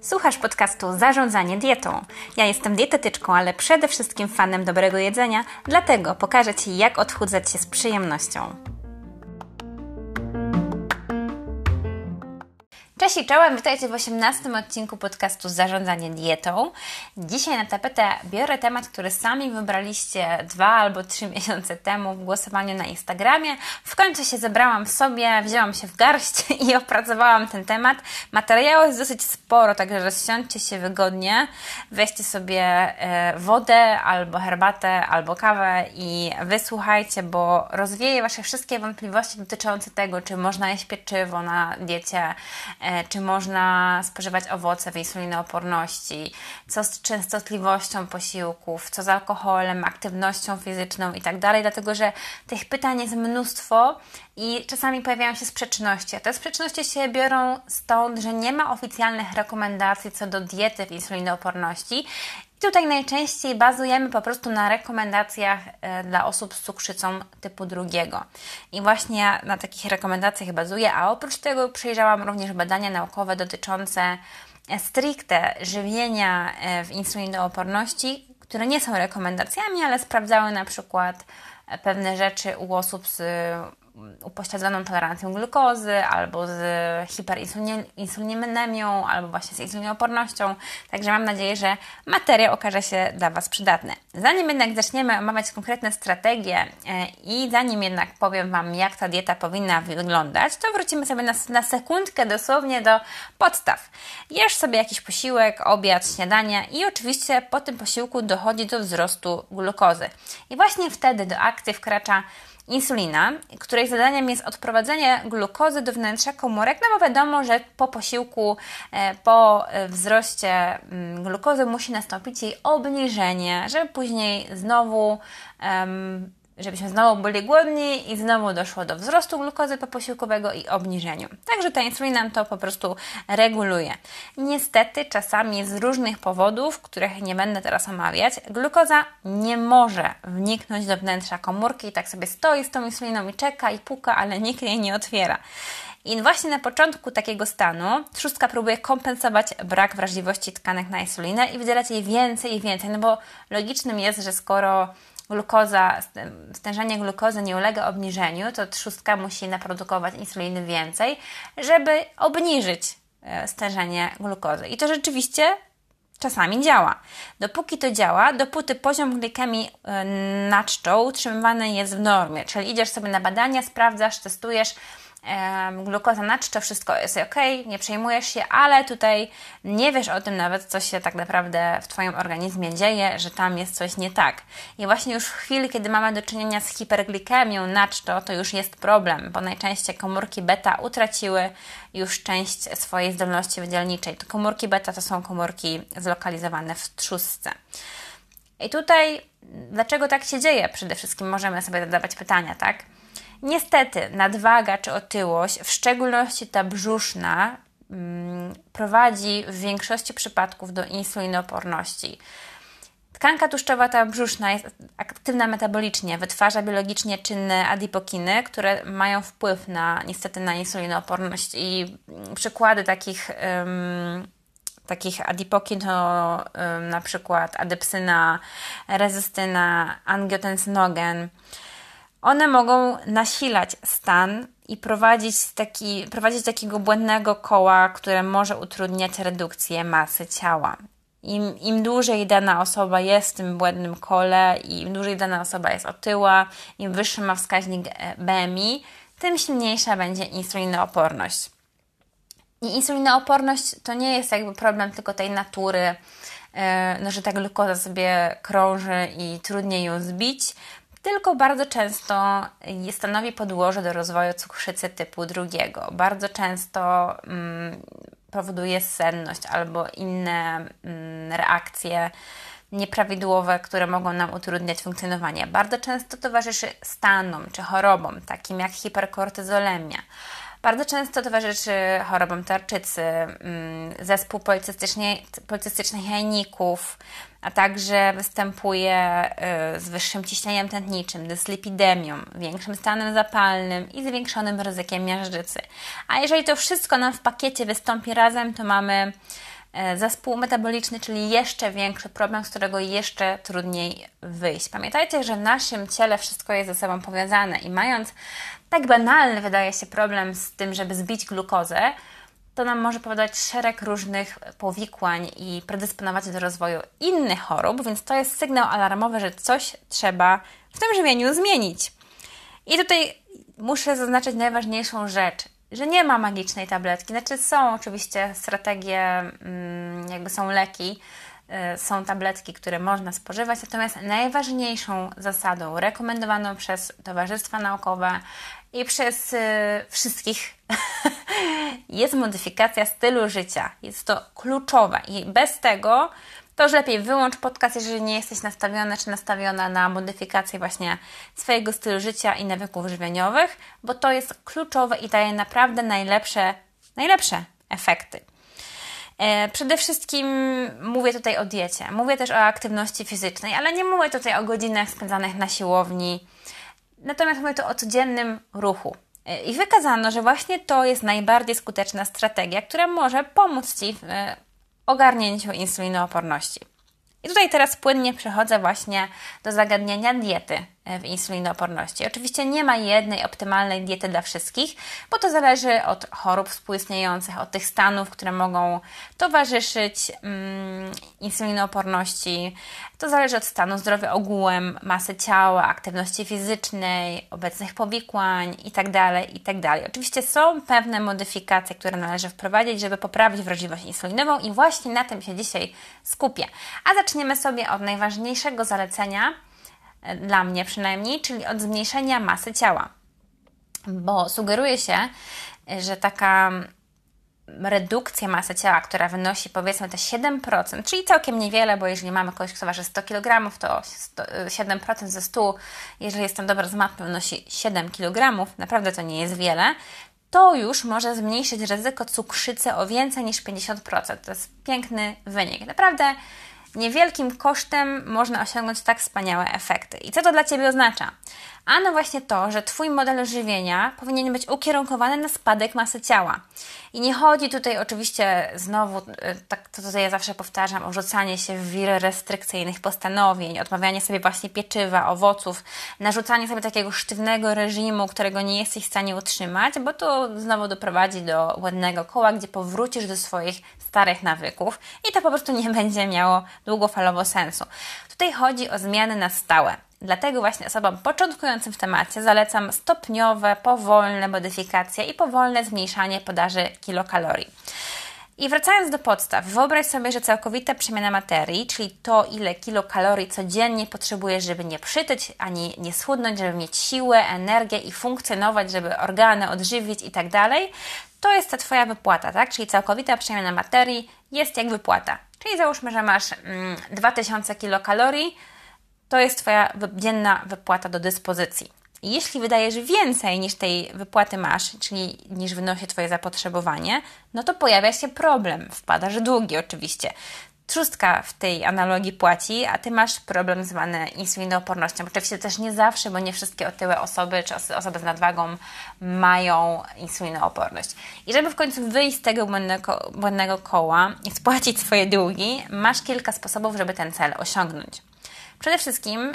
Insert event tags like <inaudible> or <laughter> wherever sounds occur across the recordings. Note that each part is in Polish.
Słuchasz podcastu Zarządzanie dietą. Ja jestem dietetyczką, ale przede wszystkim fanem dobrego jedzenia, dlatego pokażę Ci, jak odchudzać się z przyjemnością. Cześć i czołem, witajcie w 18 odcinku podcastu Zarządzanie dietą. Dzisiaj na tapetę biorę temat, który sami wybraliście dwa albo trzy <laughs> miesiące temu w głosowaniu na Instagramie. W końcu się zebrałam w sobie, wzięłam się w garść <laughs> i opracowałam ten temat. Materiału jest dosyć sporo, także rozsiądźcie się wygodnie, weźcie sobie e, wodę albo herbatę, albo kawę i wysłuchajcie, bo rozwieje Wasze wszystkie wątpliwości dotyczące tego, czy można jeść pieczywo na diecie, e, czy można spożywać owoce w insulinooporności, co z częstotliwością posiłków, co z alkoholem, aktywnością fizyczną itd., tak dlatego że tych pytań jest mnóstwo i czasami pojawiają się sprzeczności. A te sprzeczności się biorą stąd, że nie ma oficjalnych rekomendacji co do diety w insulinooporności Tutaj najczęściej bazujemy po prostu na rekomendacjach e, dla osób z cukrzycą typu drugiego. I właśnie na takich rekomendacjach bazuję, a oprócz tego przejrzałam również badania naukowe dotyczące e, stricte żywienia e, w insulinooporności, które nie są rekomendacjami, ale sprawdzały na przykład pewne rzeczy u osób z upośledzoną tolerancją glukozy, albo z hiperinsulinemią, albo właśnie z insulinoopornością. Także mam nadzieję, że materiał okaże się dla Was przydatny. Zanim jednak zaczniemy omawiać konkretne strategie e, i zanim jednak powiem Wam, jak ta dieta powinna wyglądać, to wrócimy sobie na, na sekundkę dosłownie do podstaw. Jesz sobie jakiś posiłek, obiad, śniadanie i oczywiście po tym posiłku dochodzi do wzrostu glukozy. I właśnie wtedy do akcji wkracza insulina, której zadaniem jest odprowadzenie glukozy do wnętrza komórek, no bo wiadomo, że po posiłku, e, po e, wzroście mm, glukozy musi nastąpić jej obniżenie, żeby później znowu um, żebyśmy znowu byli głodni i znowu doszło do wzrostu glukozy poposiłkowego i obniżeniu. Także ta insulina to po prostu reguluje. Niestety czasami z różnych powodów, których nie będę teraz omawiać, glukoza nie może wniknąć do wnętrza komórki i tak sobie stoi z tą insuliną i czeka i puka, ale nikt jej nie otwiera. I właśnie na początku takiego stanu trzustka próbuje kompensować brak wrażliwości tkanek na insulinę i wydzielać jej więcej i więcej, no bo logicznym jest, że skoro glukoza, stężenie glukozy nie ulega obniżeniu, to trzustka musi naprodukować insuliny więcej, żeby obniżyć e, stężenie glukozy. I to rzeczywiście czasami działa. Dopóki to działa, dopóty poziom glikemii e, na czczo utrzymywany jest w normie, czyli idziesz sobie na badania, sprawdzasz, testujesz, glukoza na to wszystko jest ok, nie przejmujesz się, ale tutaj nie wiesz o tym nawet, co się tak naprawdę w Twoim organizmie dzieje, że tam jest coś nie tak. I właśnie już w chwili, kiedy mamy do czynienia z hiperglikemią na to już jest problem, bo najczęściej komórki beta utraciły już część swojej zdolności wydzielniczej. To komórki beta to są komórki zlokalizowane w trzustce. I tutaj, dlaczego tak się dzieje? Przede wszystkim możemy sobie zadawać pytania, tak? Niestety, nadwaga czy otyłość, w szczególności ta brzuszna, mm, prowadzi w większości przypadków do insulinooporności. Tkanka tłuszczowa ta brzuszna jest aktywna metabolicznie, wytwarza biologicznie czynne adipokiny, które mają wpływ na niestety na insulinooporność i przykłady takich um, takich adipokin to um, na przykład adepsyna, rezystyna, angiotensynogen. One mogą nasilać stan i prowadzić, taki, prowadzić takiego błędnego koła, które może utrudniać redukcję masy ciała. Im, Im dłużej dana osoba jest w tym błędnym kole i im dłużej dana osoba jest otyła, im wyższy ma wskaźnik e, BMI, tym silniejsza będzie insulinooporność. I insulinooporność to nie jest jakby problem tylko tej natury, e, no, że ta glukoza sobie krąży i trudniej ją zbić, tylko bardzo często stanowi podłoże do rozwoju cukrzycy typu drugiego. Bardzo często mm, powoduje senność albo inne mm, reakcje nieprawidłowe, które mogą nam utrudniać funkcjonowanie. Bardzo często towarzyszy stanom czy chorobom, takim jak hiperkortyzolemia Bardzo często towarzyszy chorobom tarczycy, mm, zespół policystycznych jajników, a także występuje y, z wyższym ciśnieniem tętniczym, dyslipidemią, większym stanem zapalnym i zwiększonym ryzykiem miażdżycy. A jeżeli to wszystko nam w pakiecie wystąpi razem, to mamy y, zespół metaboliczny, czyli jeszcze większy problem, z którego jeszcze trudniej wyjść. Pamiętajcie, że w naszym ciele wszystko jest ze sobą powiązane i mając tak banalny wydaje się problem z tym, żeby zbić glukozę, to nam może powodować szereg różnych powikłań i predysponować do rozwoju innych chorób, więc to jest sygnał alarmowy, że coś trzeba w tym żywieniu zmienić. I tutaj muszę zaznaczyć najważniejszą rzecz, że nie ma magicznej tabletki. Znaczy są oczywiście strategie, mm, jakby są leki, y, są tabletki, które można spożywać, natomiast najważniejszą zasadą rekomendowaną przez towarzystwa naukowe i przez y, wszystkich <laughs> jest modyfikacja stylu życia. Jest to kluczowe i bez tego to już lepiej wyłącz podcast, jeżeli nie jesteś nastawiona czy nastawiona na modyfikację właśnie swojego stylu życia i nawyków żywieniowych, bo to jest kluczowe i daje naprawdę najlepsze, najlepsze efekty. E, przede wszystkim mówię tutaj o diecie, mówię też o aktywności fizycznej, ale nie mówię tutaj o godzinach spędzanych na siłowni, Natomiast mówię tu o codziennym ruchu. I wykazano, że właśnie to jest najbardziej skuteczna strategia, która może pomóc Ci w e, ogarnięciu insulinooporności. I tutaj teraz płynnie przechodzę właśnie do zagadnienia diety w insulinooporności. Oczywiście nie ma jednej optymalnej diety dla wszystkich, bo to zależy od chorób współistniejących, od tych stanów, które mogą towarzyszyć mm, insulinooporności. To zależy od stanu zdrowia ogółem, masy ciała, aktywności fizycznej, obecnych powikłań itd. Tak itd. Tak Oczywiście są pewne modyfikacje, które należy wprowadzić, żeby poprawić wrażliwość insulinową i właśnie na tym się dzisiaj skupię. A zaczniemy sobie od najważniejszego zalecenia, e, dla mnie przynajmniej, czyli od zmniejszenia masy ciała. Bo sugeruje się, że taka redukcja masy ciała, która wynosi powiedzmy te 7%, czyli całkiem niewiele, bo jeżeli mamy kogoś, kto waży 100 kg, to 100, 7% ze 100, jeżeli jestem dobra z matmy, wynosi 7 kg, naprawdę to nie jest wiele, to już może zmniejszyć ryzyko cukrzycy o więcej niż 50%. To jest piękny wynik. Naprawdę niewielkim kosztem można osiągnąć tak wspaniałe efekty. I co to dla Ciebie oznacza? Ano właśnie to, że Twój model żywienia powinien być ukierunkowany na spadek masy ciała. I nie chodzi tutaj oczywiście znowu, y, tak to tutaj ja zawsze powtarzam, o rzucanie się w wir restrykcyjnych postanowień, odmawianie sobie właśnie pieczywa, owoców, narzucanie sobie takiego sztywnego reżimu, którego nie jesteś w stanie utrzymać, bo to znowu doprowadzi do ładnego koła, gdzie powrócisz do swoich starych nawyków i to po prostu nie <laughs> będzie miało długofalowo sensu. Tutaj chodzi o zmiany na stałe. Dlatego właśnie osobom początkującym w temacie zalecam stopniowe, powolne modyfikacje i powolne zmniejszanie podaży kilokalorii. I wracając do podstaw, wyobraź sobie, że całkowita przemiana materii, czyli to, ile kilokalorii codziennie potrzebujesz, żeby nie przytyć ani nie schudnąć, żeby mieć siłę, energię i funkcjonować, żeby organy odżywić i tak dalej, to jest ta Twoja wypłata, tak? Czyli całkowita przemiana materii jest jak wypłata. Czyli załóżmy, że masz mm, 2000 kilokalorii, to jest Twoja dzienna wypłata do dyspozycji. Jeśli wydajesz więcej niż tej wypłaty masz, czyli niż wynosi Twoje zapotrzebowanie, no to pojawia się problem. Wpadasz długi oczywiście. Trzustka w tej analogii płaci, a Ty masz problem zwany insulinoopornością. Oczywiście też nie zawsze, bo nie wszystkie otyłe osoby czy osoby z nadwagą mają insulinooporność. I żeby w końcu wyjść z tego błędnego, błędnego koła i spłacić swoje długi, masz kilka sposobów, żeby ten cel osiągnąć. Przede wszystkim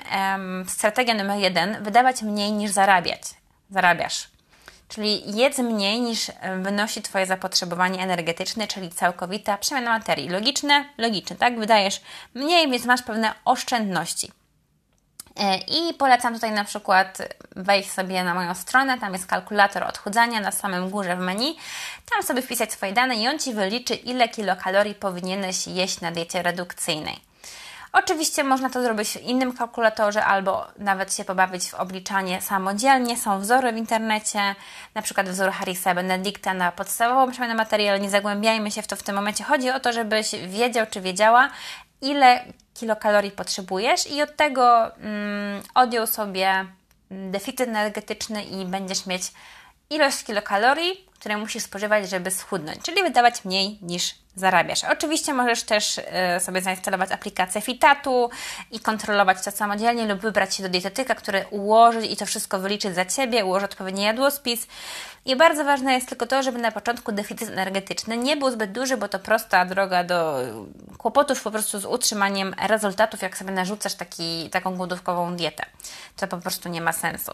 strategia numer jeden, wydawać mniej niż zarabiać. Zarabiasz. Czyli jedz mniej niż wynosi Twoje zapotrzebowanie energetyczne, czyli całkowita przemiana materii. Logiczne? Logiczne, tak? Wydajesz mniej, więc masz pewne oszczędności. E, I polecam tutaj na przykład wejść sobie na moją stronę, tam jest kalkulator odchudzania na samym górze w menu. Tam sobie wpisać swoje dane i on Ci wyliczy, ile kilokalorii powinieneś jeść na diecie redukcyjnej. Oczywiście można to zrobić w innym kalkulatorze albo nawet się pobawić w obliczanie samodzielnie. Są wzory w internecie, na przykład wzór Harrisa Benedicta na podstawową przemianę materii, ale nie zagłębiajmy się w to w tym momencie. Chodzi o to, żebyś wiedział czy wiedziała, ile kilokalorii potrzebujesz i od tego mm, odjął sobie deficyt energetyczny i będziesz mieć ilość kilokalorii, które musisz spożywać, żeby schudnąć, czyli wydawać mniej niż zarabiasz. Oczywiście możesz też y, sobie zainstalować aplikację Fitatu i kontrolować to samodzielnie lub wybrać się do dietetyka, który ułoży i to wszystko wyliczy za Ciebie, ułoży odpowiedni jadłospis. I bardzo ważne jest tylko to, żeby na początku deficyt energetyczny nie był zbyt duży, bo to prosta droga do kłopotów po prostu z utrzymaniem rezultatów, jak sobie narzucasz taki, taką głodówkową dietę. To po prostu nie ma sensu.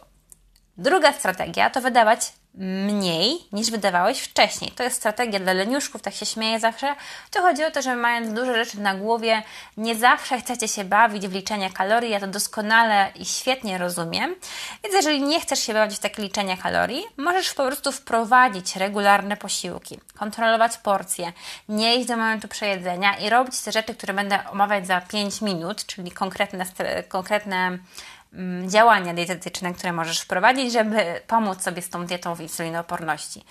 Druga strategia to wydawać mniej niż wydawałeś wcześniej. To jest strategia dla leniuszków, tak się śmieję zawsze. To chodzi o to, że mając duże rzeczy na głowie, nie zawsze chcecie się bawić w liczenie kalorii. Ja to doskonale i świetnie rozumiem. Więc jeżeli nie chcesz się bawić w takie liczenie kalorii, możesz po prostu wprowadzić regularne posiłki, kontrolować porcje, nie iść do momentu przejedzenia i robić te rzeczy, które będę omawiać za 5 minut, czyli konkretne, konkretne działania dietetyczne, które możesz wprowadzić, żeby pomóc sobie z tą dietą w insulinooporności.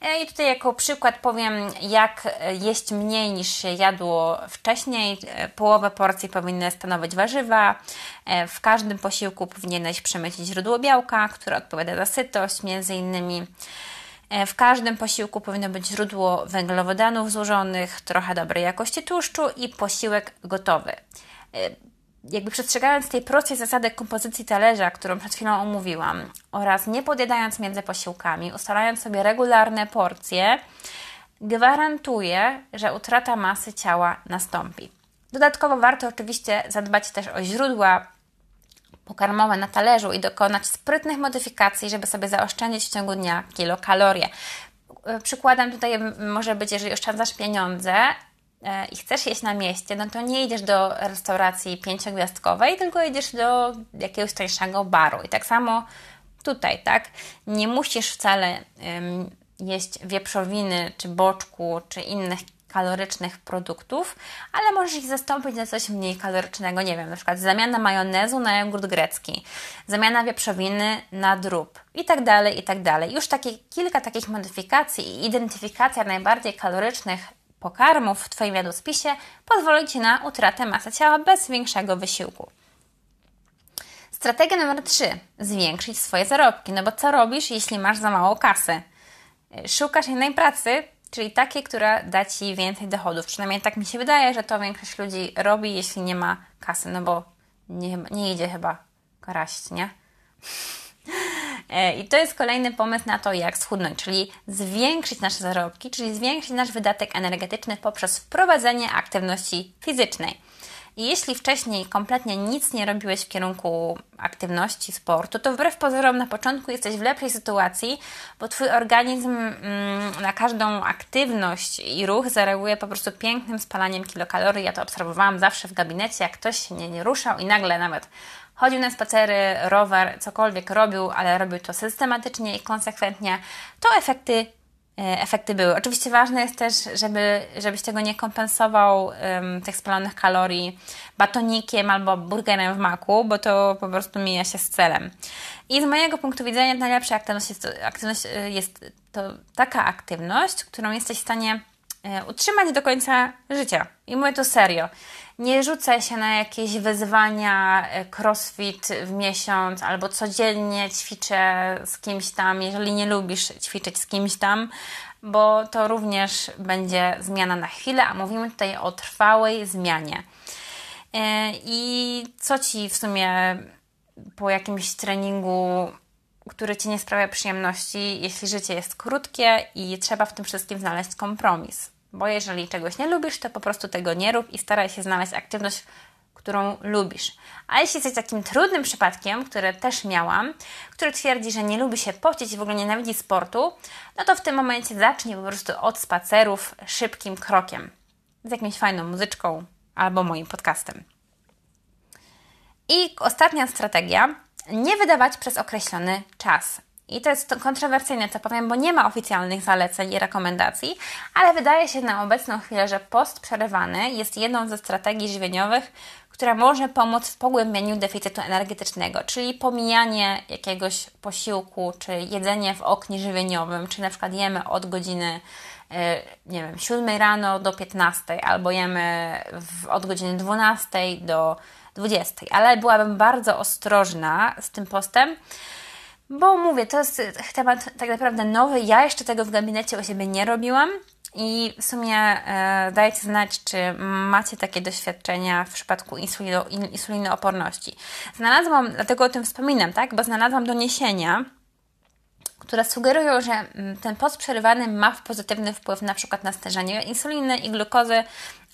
E, I tutaj jako przykład powiem, jak jeść mniej niż się jadło wcześniej. E, połowę porcji powinny stanowić warzywa. E, w każdym posiłku powinieneś przemycić źródło białka, które odpowiada za sytość, między innymi. W każdym posiłku powinno być źródło węglowodanów złożonych, trochę dobrej jakości tłuszczu i posiłek gotowy jakby przestrzegając tej prostej zasady kompozycji talerza, którą przed chwilą omówiłam, oraz nie podjadając między posiłkami, ustalając sobie regularne porcje, gwarantuję, że utrata masy ciała nastąpi. Dodatkowo warto oczywiście zadbać też o źródła pokarmowe na talerzu i dokonać sprytnych modyfikacji, żeby sobie zaoszczędzić w ciągu dnia kilokalorie. Przykładem tutaj może być, jeżeli oszczędzasz pieniądze, E, i chcesz jeść na mieście, no to nie idziesz do restauracji pięciogwiazdkowej, tylko idziesz do jakiegoś tańszego baru. I tak samo tutaj, tak? Nie musisz wcale um, jeść wieprzowiny, czy boczku, czy innych kalorycznych produktów, ale możesz ich zastąpić na coś mniej kalorycznego, nie wiem, na przykład zamiana majonezu na jogurt grecki, zamiana wieprzowiny na drób i tak dalej, i tak dalej. Już takie, kilka takich modyfikacji i identyfikacja najbardziej kalorycznych pokarmów w Twoim jadłospisie pozwoli Ci na utratę masy ciała bez większego wysiłku. Strategia numer 3. Zwiększyć swoje zarobki. No bo co robisz, jeśli masz za mało kasy? Szukasz innej pracy, czyli takiej, która da Ci więcej dochodów. Przynajmniej tak mi się wydaje, że to większość ludzi robi, jeśli nie ma kasy, no bo nie, nie idzie chyba kraść, nie? E, I to jest kolejny pomysł na to, jak schudnąć, czyli zwiększyć nasze zarobki, czyli zwiększyć nasz wydatek energetyczny poprzez wprowadzenie aktywności fizycznej. I jeśli wcześniej kompletnie nic nie robiłeś w kierunku aktywności, sportu, to wbrew pozorom na początku jesteś w lepszej sytuacji, bo Twój organizm mm, na każdą aktywność i ruch zareaguje po prostu pięknym spalaniem kilokalorii. Ja to obserwowałam zawsze w gabinecie, jak ktoś się nie, nie ruszał i nagle nawet chodził na spacery, rower, cokolwiek robił, ale robił to systematycznie i konsekwentnie, to efekty e, efekty były. Oczywiście ważne jest też, żeby, żebyś tego nie kompensował um, tych spalonych kalorii batonikiem albo burgerem w maku, bo to po prostu mija się z celem. I z mojego punktu widzenia najlepsza aktywność jest, aktywność e, jest to taka aktywność, którą jesteś w stanie utrzymać do końca życia. I mówię to serio. Nie rzucaj się na jakieś wyzwania e, crossfit w miesiąc albo codziennie ćwiczę z kimś tam, jeżeli nie lubisz ćwiczyć z kimś tam, bo to również będzie zmiana na chwilę, a mówimy tutaj o trwałej zmianie. E, I co ci w sumie po jakimś treningu który ci nie sprawia przyjemności, jeśli życie jest krótkie i trzeba w tym wszystkim znaleźć kompromis. Bo jeżeli czegoś nie lubisz, to po prostu tego nie rób i staraj się znaleźć aktywność, którą lubisz. A jeśli jesteś takim trudnym przypadkiem, który też miałam, który twierdzi, że nie lubi się pocić i w ogóle nienawidzi sportu, no to w tym momencie zacznij po prostu od spacerów szybkim krokiem. Z jakąś fajną muzyczką albo moim podcastem. I ostatnia strategia. Nie wydawać przez określony czas. I to jest kontrowersyjne, co powiem, bo nie ma oficjalnych zaleceń i rekomendacji, ale wydaje się na obecną chwilę, że post przerywany jest jedną ze strategii żywieniowych, która może pomóc w pogłębieniu deficytu energetycznego, czyli pomijanie jakiegoś posiłku, czy jedzenie w oknie żywieniowym, czy na przykład jemy od godziny e, nie wiem, 7 rano do 15, albo jemy w, od godziny 12 do 20. Ale byłabym bardzo ostrożna z tym postem, Bo mówię, to jest temat tak naprawdę nowy. Ja jeszcze tego w gabinecie u siebie nie robiłam. I w sumie e, dajcie znać, czy macie takie doświadczenia w przypadku insulino, insulinooporności. Znalazłam, dlatego o tym wspominam, tak? Bo znalazłam doniesienia, które sugerują, że mm, ten post przerywany ma pozytywny wpływ na przykład na stężenie insuliny i glukozy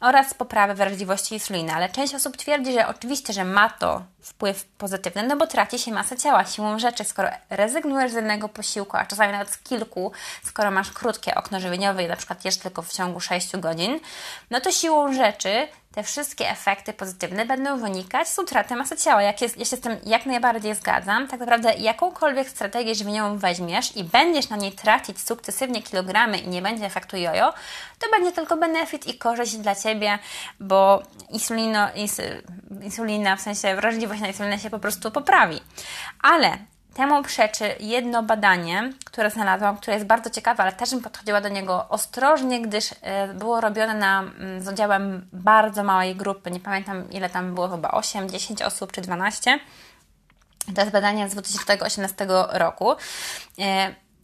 oraz poprawę wrażliwości insuliny. Ale część osób twierdzi, że oczywiście, że ma to wpływ pozytywny, no bo traci się masę ciała siłą rzeczy, skoro rezygnujesz z jednego posiłku, a czasami nawet z kilku, skoro masz krótkie okno żywieniowe i na przykład jesz tylko w ciągu 6 godzin, no to siłą rzeczy te wszystkie efekty pozytywne będą wynikać z utraty masy ciała. Jak jest, ja się z tym jak najbardziej zgadzam. Tak naprawdę jakąkolwiek strategię żywieniową weźmiesz i będziesz na niej tracić sukcesywnie kilogramy i nie będzie efektu jojo, to będzie tylko benefit i korzyść dla Ciebie, bo insulino, insulina, w sensie wrażliwość na insulinę się po prostu poprawi. Ale Temu przeczy jedno badanie, które znalazłam, które jest bardzo ciekawe, ale też bym podchodziła do niego ostrożnie, gdyż e, było robione na, mm, z udziałem bardzo małej grupy. Nie pamiętam ile tam było, chyba 8, 10 osób czy 12. To jest badanie z 2018 roku.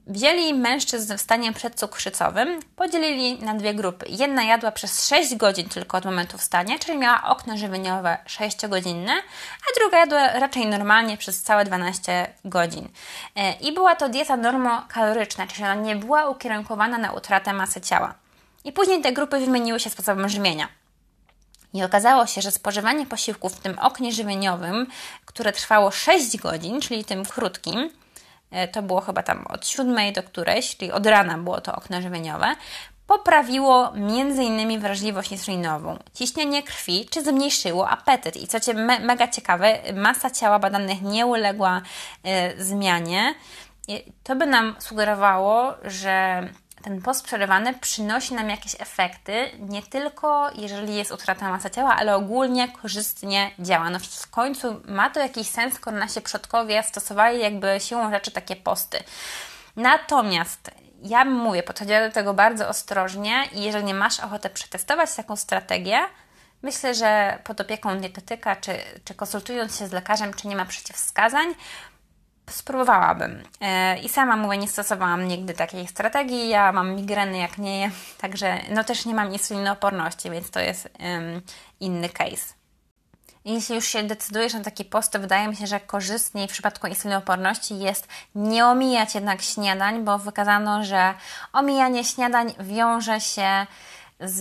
Wzięli mężczyzn w stanie przedcukrzycowym, podzielili na dwie grupy. Jedna jadła przez 6 godzin tylko od momentu wstania, czyli miała okno żywieniowe 6-godzinne, a druga jadła raczej normalnie przez całe 12 godzin. E, I była to dieta normokaloryczna, czyli ona nie była ukierunkowana na utratę masy ciała. I później te grupy wymieniły się sposobem żywienia. I okazało się, że spożywanie posiłków w tym oknie żywieniowym, które trwało 6 godzin, czyli tym krótkim, to było chyba tam od siódmej do którejś, czyli od rana było to okno żywieniowe, poprawiło m.in. wrażliwość insulinową, ciśnienie krwi, czy zmniejszyło apetyt. I co cię me mega ciekawe, masa ciała badanych nie uległa y, zmianie. I to by nam sugerowało, że ten post przerywany przynosi nam jakieś efekty, nie tylko jeżeli jest utrata masy ciała, ale ogólnie korzystnie działa. No w końcu ma to jakiś sens, skoro nasi przodkowie stosowali jakby siłą rzeczy takie posty. Natomiast ja mówię, podchodziła do tego bardzo ostrożnie i jeżeli masz ochoty przetestować taką strategię, myślę, że pod opieką dietetyka, czy, czy konsultując się z lekarzem, czy nie ma przeciwwskazań, spróbowałabym. E, I sama mówię, nie stosowałam nigdy takiej strategii. Ja mam migreny jak nie <laughs> także no też nie mam insulinooporności, więc to jest um, inny case. jeśli już się decydujesz na taki post, to wydaje mi się, że korzystniej w przypadku insulinooporności jest nie omijać jednak śniadań, bo wykazano, że omijanie śniadań wiąże się z,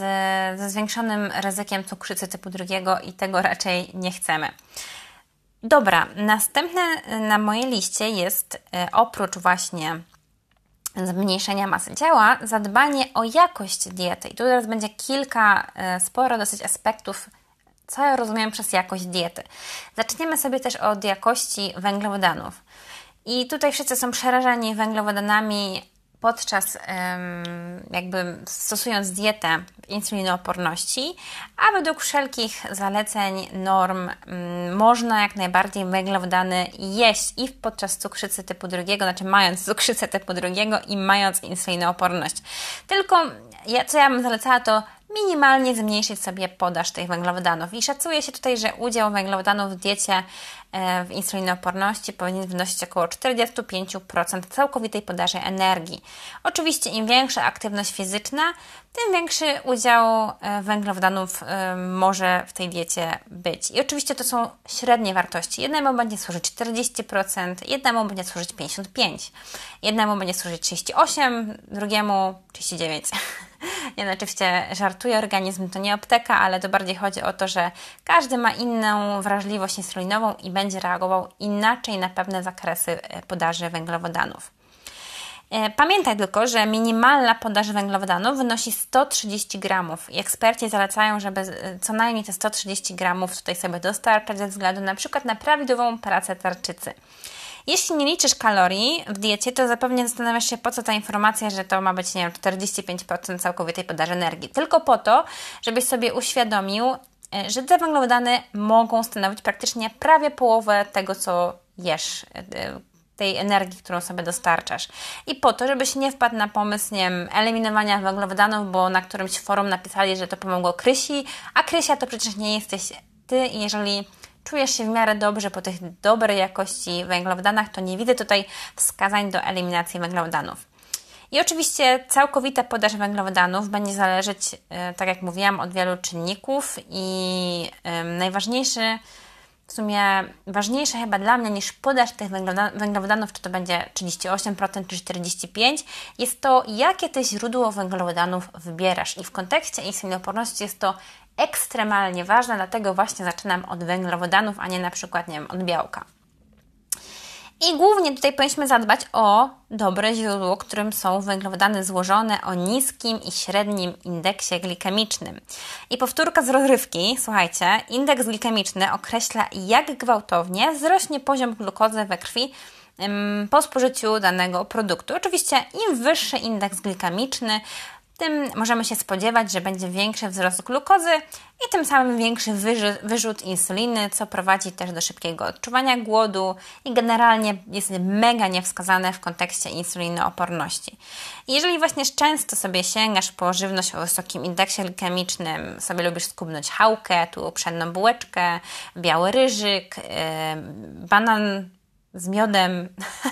ze zwiększonym ryzykiem cukrzycy typu drugiego i tego raczej nie chcemy. Dobra, następne na mojej liście jest e, oprócz właśnie zmniejszenia masy ciała, zadbanie o jakość diety. I tu teraz będzie kilka, e, sporo dosyć aspektów, co ja rozumiem przez jakość diety. Zaczniemy sobie też od jakości węglowodanów. I tutaj wszyscy są przerażeni węglowodanami podczas jakby stosując dietę insulinooporności, a według wszelkich zaleceń, norm można jak najbardziej węglowodany jeść i podczas cukrzycy typu drugiego, znaczy mając cukrzycę typu drugiego i mając insulinooporność. Tylko ja, co ja bym zalecała to minimalnie zmniejszyć sobie podaż tych węglowodanów. I szacuje się tutaj, że udział węglowodanów w diecie w insulinooporności powinien wynosić około 45% całkowitej podaży energii. Oczywiście im większa aktywność fizyczna, tym większy udział e, węglowodanów e, może w tej diecie być. I oczywiście to są średnie wartości. Jednemu będzie służyć 40%, jednemu będzie służyć 55%, jednemu będzie służyć 38%, drugiemu 39%. <laughs> Ja no, oczywiście żartuję, organizm to nie apteka, ale to bardziej chodzi o to, że każdy ma inną wrażliwość insulinową i będzie reagował inaczej na pewne zakresy e, podaży węglowodanów. E, pamiętaj tylko, że minimalna podaż węglowodanów wynosi 130 gramów i eksperci zalecają, żeby e, co najmniej te 130 gramów tutaj sobie dostarczać ze względu na przykład na prawidłową pracę tarczycy. Jeśli nie liczysz kalorii w diecie, to zapewne zastanawiasz się, po co ta informacja, że to ma być, nie wiem, 45% całkowitej podaży energii. Tylko po to, żebyś sobie uświadomił, że te węglowodany mogą stanowić praktycznie prawie połowę tego, co jesz, e, tej energii, którą sobie dostarczasz. I po to, żebyś nie wpadł na pomysł, nie wiem, eliminowania węglowodanów, bo na którymś forum napisali, że to pomogło Krysi, a Krysia to przecież nie jesteś ty jeżeli czujesz się w miarę dobrze po tych dobrej jakości węglowodanach, to nie widzę tutaj wskazań do eliminacji węglowodanów. I oczywiście całkowita podaż węglowodanów będzie zależeć, e, tak jak mówiłam, od wielu czynników i najważniejszy w sumie ważniejsze chyba dla mnie niż podaż tych węglowodanów, czy to będzie 38% czy 45%, jest to, jakie ty źródło węglowodanów wybierasz. I w kontekście insulinoporności jest to ekstremalnie ważne, dlatego właśnie zaczynam od węglowodanów, a nie na przykład, nie wiem, od białka. I głównie tutaj powinniśmy zadbać o dobre źródło, którym są węglowodany złożone o niskim i średnim indeksie glikemicznym. I powtórka z rozrywki, słuchajcie, indeks glikemiczny określa, jak gwałtownie wzrośnie poziom glukozy we krwi po spożyciu danego produktu. Oczywiście im wyższy indeks glikemiczny, tym możemy się spodziewać, że będzie większy wzrost glukozy i tym samym większy wyrzut insuliny, co prowadzi też do szybkiego odczuwania głodu i generalnie jest mega niewskazane w kontekście insulinooporności. Jeżeli właśnie często sobie sięgasz po żywność o wysokim indeksie glikemicznym, sobie lubisz skubnąć chałkę, tu pszenną bułeczkę, biały ryżyk, yy, banan z miodem,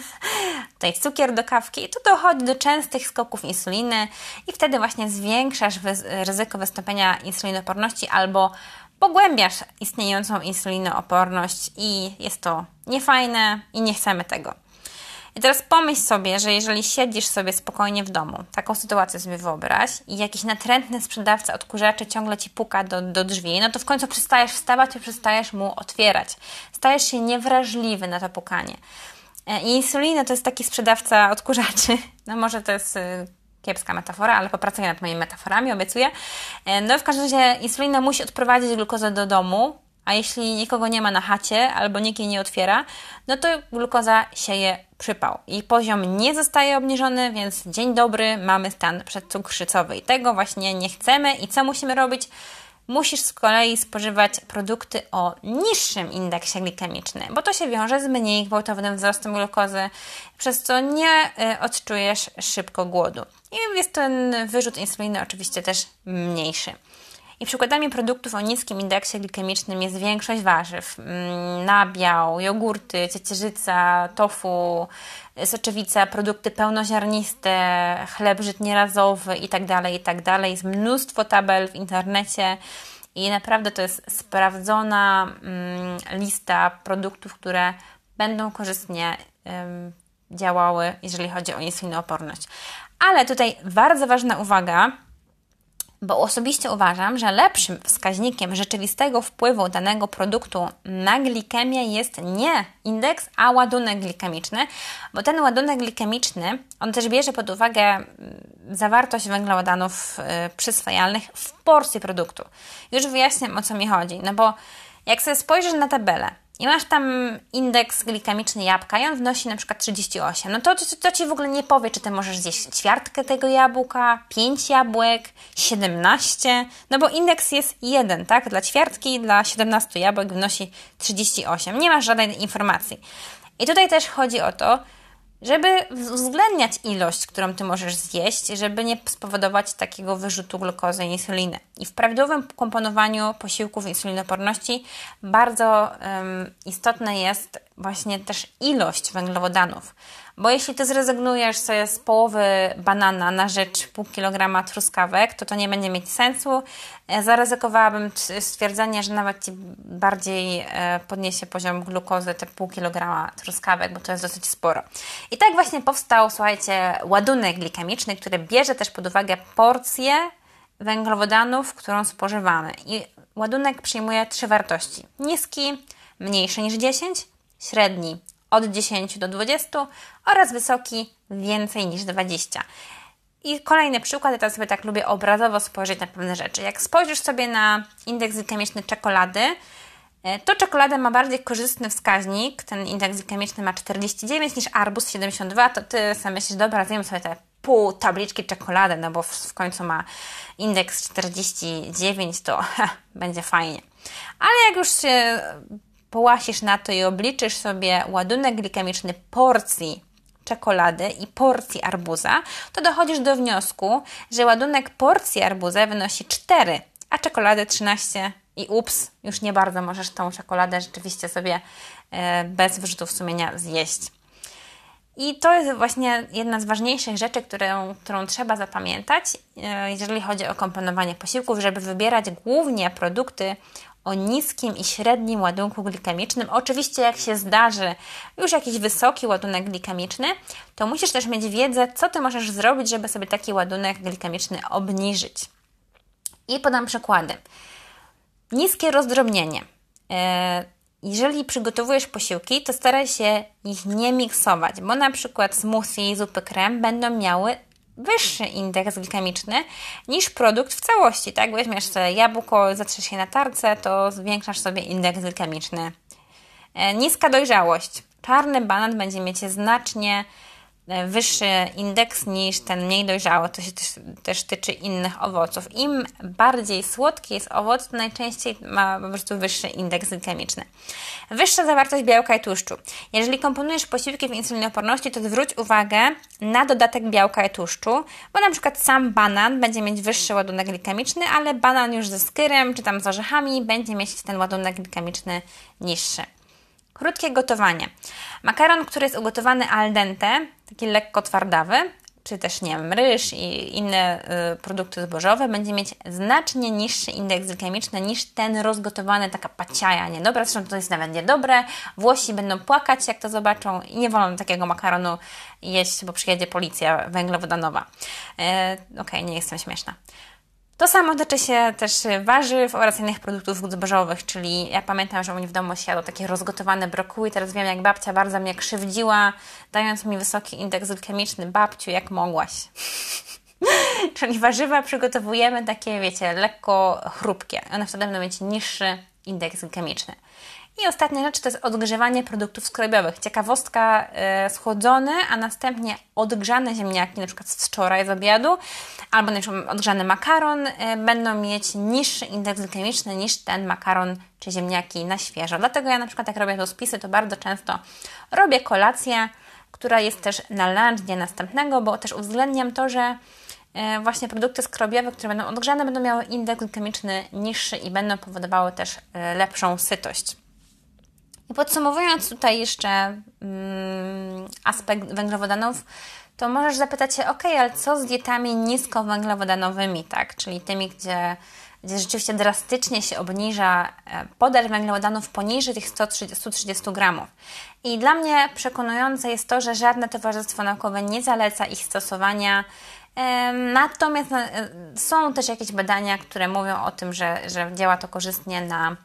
<laughs> tutaj cukier do kawki tu dochodzi do częstych skoków insuliny i wtedy właśnie zwiększasz ryzyko wystąpienia insulinoporności albo pogłębiasz istniejącą insulinooporność i jest to niefajne i nie chcemy tego. I teraz pomyśl sobie, że jeżeli siedzisz sobie spokojnie w domu, taką sytuację sobie wyobraź i jakiś natrętny sprzedawca odkurzaczy ciągle Ci puka do, do drzwi, no to w końcu przestajesz wstawać i przestajesz mu otwierać. Stajesz się niewrażliwy na to pukanie. E, I insulina to jest taki sprzedawca odkurzaczy. <laughs> No może to jest y, kiepska metafora, ale popracuję nad moimi metaforami, obiecuję. E, no w każdym razie insulina musi odprowadzić glukozę do domu, a jeśli nikogo nie ma na chacie albo nikt jej nie otwiera, no to glukoza sieje przypał i poziom nie zostaje obniżony, więc dzień dobry, mamy stan przedcukrzycowy i tego właśnie nie chcemy i co musimy robić? Musisz z kolei spożywać produkty o niższym indeksie glikemicznym, bo to się wiąże z mniej gwałtownym wzrostem glukozy, przez co nie y, odczujesz szybko głodu. I jest ten wyrzut insuliny oczywiście też mniejszy. I przykładami produktów o niskim indeksie glikemicznym jest większość warzyw, mm, nabiał, jogurty, ciecierzyca, tofu, soczewica, produkty pełnoziarniste, chleb żytnierazowy itd., tak itd. Tak jest mnóstwo tabel w internecie i naprawdę to jest sprawdzona mm, lista produktów, które będą korzystnie działały, jeżeli chodzi o insulinooporność. Ale tutaj bardzo ważna uwaga, bo osobiście uważam, że lepszym wskaźnikiem rzeczywistego wpływu danego produktu na glikemię jest nie indeks, a ładunek glikemiczny, bo ten ładunek glikemiczny, on też bierze pod uwagę mm, zawartość węglowodanów y, przyswajalnych w porcji produktu. Już wyjaśniam o co mi chodzi, no bo jak sobie spojrzysz na tabelę, i masz tam indeks glikemiczny jabłka i on wnosi na przykład 38, no to, to, to Ci w ogóle nie powie, czy Ty możesz zjeść ćwiartkę tego jabłka, 5 jabłek, 17, no bo indeks jest 1, tak? Dla ćwiartki, dla 17 jabłek wnosi 38. Nie masz żadnej informacji. I tutaj też chodzi o to, żeby uwzględniać ilość, którą ty możesz zjeść, żeby nie spowodować takiego wyrzutu glukozy i insuliny. I w prawidłowym komponowaniu posiłków insulinoporności bardzo um, istotne jest właśnie też ilość węglowodanów. Bo jeśli ty zrezygnujesz sobie z połowy banana na rzecz pół kilograma truskawek, to to nie będzie mieć sensu. E, zaryzykowałabym stwierdzenie, że nawet ci bardziej e, podniesie poziom glukozy te pół kilograma truskawek, bo to jest dosyć sporo. I tak właśnie powstał, słuchajcie, ładunek glikemiczny, który bierze też pod uwagę porcję węglowodanów, którą spożywamy. I ładunek przyjmuje trzy wartości: niski, mniejszy niż 10, średni od 10 do 20 oraz wysoki więcej niż 20. I kolejny przykład, ja sobie tak lubię obrazowo spojrzeć na pewne rzeczy. Jak spojrzysz sobie na indeks glikemiczny czekolady, e, to czekolada ma bardziej korzystny wskaźnik, ten indeks glikemiczny ma 49 niż arbuz 72, to ty sobie myślisz, dobra, zjem sobie te pół tabliczki czekolady, no bo w, końcu ma indeks 49, to <laughs> będzie fajnie. Ale jak już się połasisz na to i obliczysz sobie ładunek glikemiczny porcji czekolady i porcji arbuza, to dochodzisz do wniosku, że ładunek porcji arbuza wynosi 4, a czekolady 13 i ups, już nie bardzo możesz tą czekoladę rzeczywiście sobie e, bez wyrzutów sumienia zjeść. I to jest właśnie jedna z ważniejszych rzeczy, którą, którą trzeba zapamiętać, e, jeżeli chodzi o komponowanie posiłków, żeby wybierać głównie produkty o niskim i średnim ładunku glikemicznym. Oczywiście, jak się zdarzy już jakiś wysoki ładunek glikemiczny, to musisz też mieć wiedzę, co ty możesz zrobić, żeby sobie taki ładunek glikemiczny obniżyć. I podam przykłady. Niskie rozdrobnienie. E, jeżeli przygotowujesz posiłki, to staraj się ich nie miksować, bo na przykład smoothie i zupy krem będą miały wyższy indeks glikemiczny niż produkt w całości, tak? Weźmiesz sobie jabłko, zatrzesz je na tarce, to zwiększasz sobie indeks glikemiczny. E, niska dojrzałość. Czarny banan będzie mieć znacznie wyższy indeks niż ten mniej dojrzały. To się też, też tyczy innych owoców. Im bardziej słodki jest owoc, to najczęściej ma po prostu wyższy indeks glikemiczny. Wyższa zawartość białka i tłuszczu. Jeżeli komponujesz posiłki w insulinooporności, to zwróć uwagę na dodatek białka i tłuszczu, bo na przykład sam banan będzie mieć wyższy ładunek glikemiczny, ale banan już ze skyrem czy tam z orzechami będzie mieć ten ładunek glikemiczny niższy. Krótkie gotowanie. Makaron, który jest ugotowany al dente, taki lekko twardawy, czy też nie wiem, ryż i inne y, produkty zbożowe, będzie mieć znacznie niższy indeks glikemiczny niż ten rozgotowany, taka paciaja niedobra. Zresztą to jest nawet niedobre. Włosi będą płakać, jak to zobaczą i nie wolno takiego makaronu jeść, bo przyjedzie policja węglowodanowa. Y, Okej, okay, nie jestem śmieszna. To samo tyczy się też warzyw oraz innych produktów zbożowych, czyli ja pamiętam, że u mnie w domu się jadło takie rozgotowane brokuły, teraz wiem jak babcia bardzo mnie krzywdziła, dając mi wysoki indeks glikemiczny. Babciu, jak mogłaś? <laughs> czyli warzywa przygotowujemy takie, wiecie, lekko chrupkie. One wtedy będą mieć niższy indeks glikemiczny. I ostatnia rzecz to jest odgrzewanie produktów skrobiowych. Ciekawostka, yy, schłodzone, a następnie odgrzane ziemniaki, na przykład z wczoraj z obiadu, albo na przykład odgrzany makaron, yy, będą mieć niższy indeks glikemiczny niż ten makaron czy ziemniaki na świeżo. Dlatego ja na przykład jak robię to spisy, to bardzo często robię kolację, która jest też na lunch dnia następnego, bo też uwzględniam to, że e, właśnie produkty skrobiowe, które będą odgrzane, będą miały indeks glikemiczny niższy i będą powodowały też lepszą sytość. I podsumowując tutaj jeszcze mm, aspekt węglowodanów, to możesz zapytać się, ok, ale co z dietami niskowęglowodanowymi, tak? Czyli tymi, gdzie, gdzie rzeczywiście drastycznie się obniża e, podaż węglowodanów poniżej tych 130, 130 gramów. I dla mnie przekonujące jest to, że żadne towarzystwo naukowe nie zaleca ich stosowania. Natomiast e, są też jakieś badania, które mówią o tym, że, że działa to korzystnie na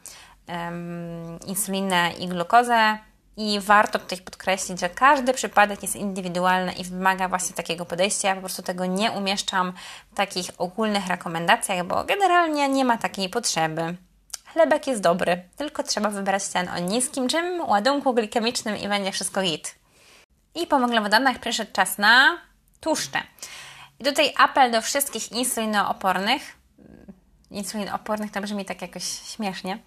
insulinę i glukozę. I warto tutaj podkreślić, że każdy przypadek jest indywidualny i wymaga właśnie takiego podejścia. Ja po prostu tego nie umieszczam w takich ogólnych rekomendacjach, bo generalnie nie ma takiej potrzeby. Chlebek jest dobry, tylko trzeba wybrać ten o niskim czym ładunku glikemicznym i będzie wszystko git. I po węglowodanach przyszedł czas na tłuszcze. I tutaj apel do wszystkich insulinoopornych, insulinopornych, to brzmi tak jakoś śmiesznie.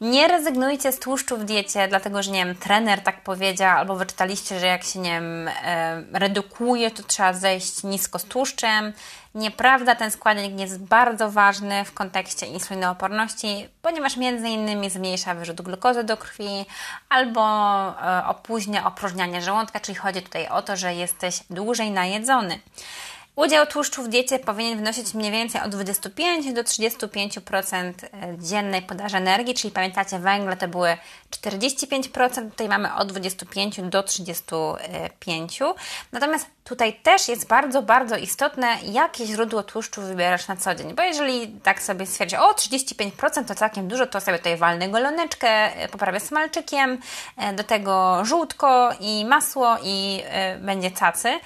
Nie rezygnujcie z tłuszczu w diecie, dlatego że nie wiem, trener tak powiedział, albo wyczytaliście, że jak się nie wiem, e, redukuje, to trzeba zejść nisko z tłuszczem. Nieprawda, ten składnik jest bardzo ważny w kontekście insulinooporności, ponieważ między innymi zmniejsza wyrzut glukozy do krwi albo e, opóźnia opróżnianie żołądka, czyli chodzi tutaj o to, że jesteś dłużej najedzony. Udział tłuszczu w diecie powinien wynosić mniej więcej od 25 do 35% e, dziennej podaży energii, czyli pamiętacie, węgle to były 45%, tutaj mamy od 25 do 35. Natomiast tutaj też jest bardzo, bardzo istotne, jakie źródło tłuszczu wybierasz na co dzień, bo jeżeli tak sobie stwierdzisz, o 35% to całkiem dużo, to sobie tutaj walnę goloneczkę, e, poprawię smalczykiem, e, do tego żółtko i masło i będzie cacy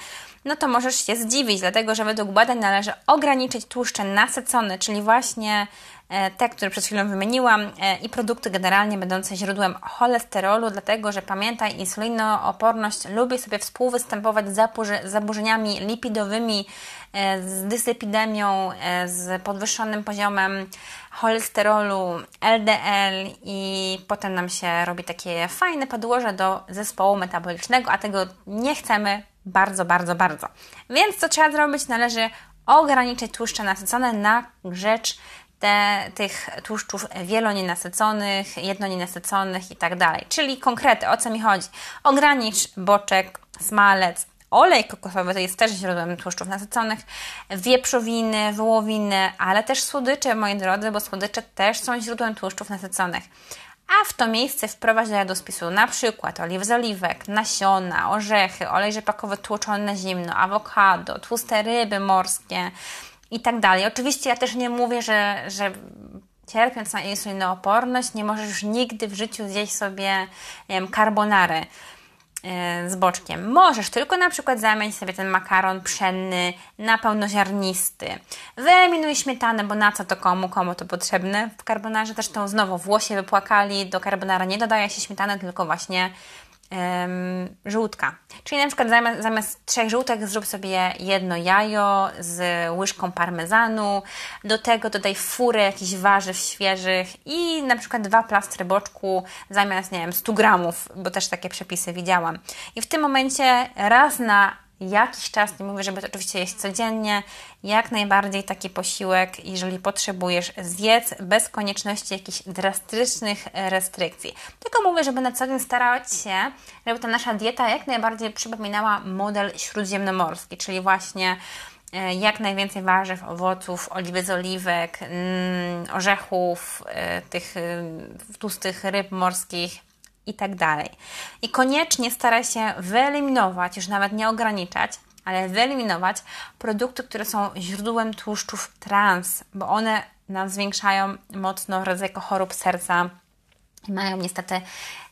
no to możesz się zdziwić, dlatego że według badań należy ograniczyć tłuszcze nasycone, czyli właśnie e, te, które przed chwilą wymieniłam, e, i produkty generalnie będące źródłem cholesterolu, dlatego że pamiętaj, insulinooporność lubi sobie współwystępować z zaburzeniami lipidowymi, e, z dysepidemią, z podwyższonym poziomem cholesterolu, LDL i potem nam się robi takie fajne podłoże do zespołu metabolicznego, a tego nie chcemy, bardzo, bardzo, bardzo. Więc co trzeba zrobić? Należy ograniczyć tłuszcze nasycone na rzecz te, tych tłuszczów wielonienasyconych, jednonienasyconych i tak dalej. Czyli konkrety, o co mi chodzi? Ogranicz boczek, smalec, olej kokosowy to jest też źródłem tłuszczów nasyconych, wieprzowiny, wołowiny, ale też słodycze, moi drodzy, bo słodycze też są źródłem tłuszczów nasyconych. A w to miejsce wprowadź do jadłospisu na przykład oliw z oliwek, nasiona, orzechy, olej rzepakowy tłoczony na zimno, awokado, tłuste ryby morskie i tak dalej. Oczywiście ja też nie mówię, że, że cierpiąc na insulinooporność nie możesz już nigdy w życiu zjeść sobie wiem, carbonary z boczkiem. Możesz tylko na przykład zamienić sobie ten makaron pszenny na pełnoziarnisty. Wyeliminuj śmietanę, bo na co to komu, komu to potrzebne w carbonarze. Zresztą znowu włosie wypłakali, do carbonara nie dodaje się śmietany, tylko właśnie żółtka. Czyli na przykład zamiast, zamiast trzech żółtek zrób sobie jedno jajo z łyżką parmezanu, do tego dodaj furę jakichś warzyw świeżych i na przykład dwa plastry boczku zamiast, nie wiem, 100 gramów, bo też takie przepisy widziałam. I w tym momencie raz na jakiś czas, nie mówię, żeby to oczywiście jeść codziennie, jak najbardziej taki posiłek, jeżeli potrzebujesz, zjedz bez konieczności jakichś drastycznych restrykcji. Tylko mówię, żeby na co dzień starać się, żeby ta nasza dieta jak najbardziej przypominała model śródziemnomorski, czyli właśnie e, jak najwięcej warzyw, owoców, oliwy z oliwek, mm, orzechów, e, tych e, tłustych ryb morskich, i tak dalej. I koniecznie staraj się wyeliminować, już nawet nie ograniczać, ale wyeliminować produkty, które są źródłem tłuszczów trans, bo one nam zwiększają mocno ryzyko chorób serca i mają niestety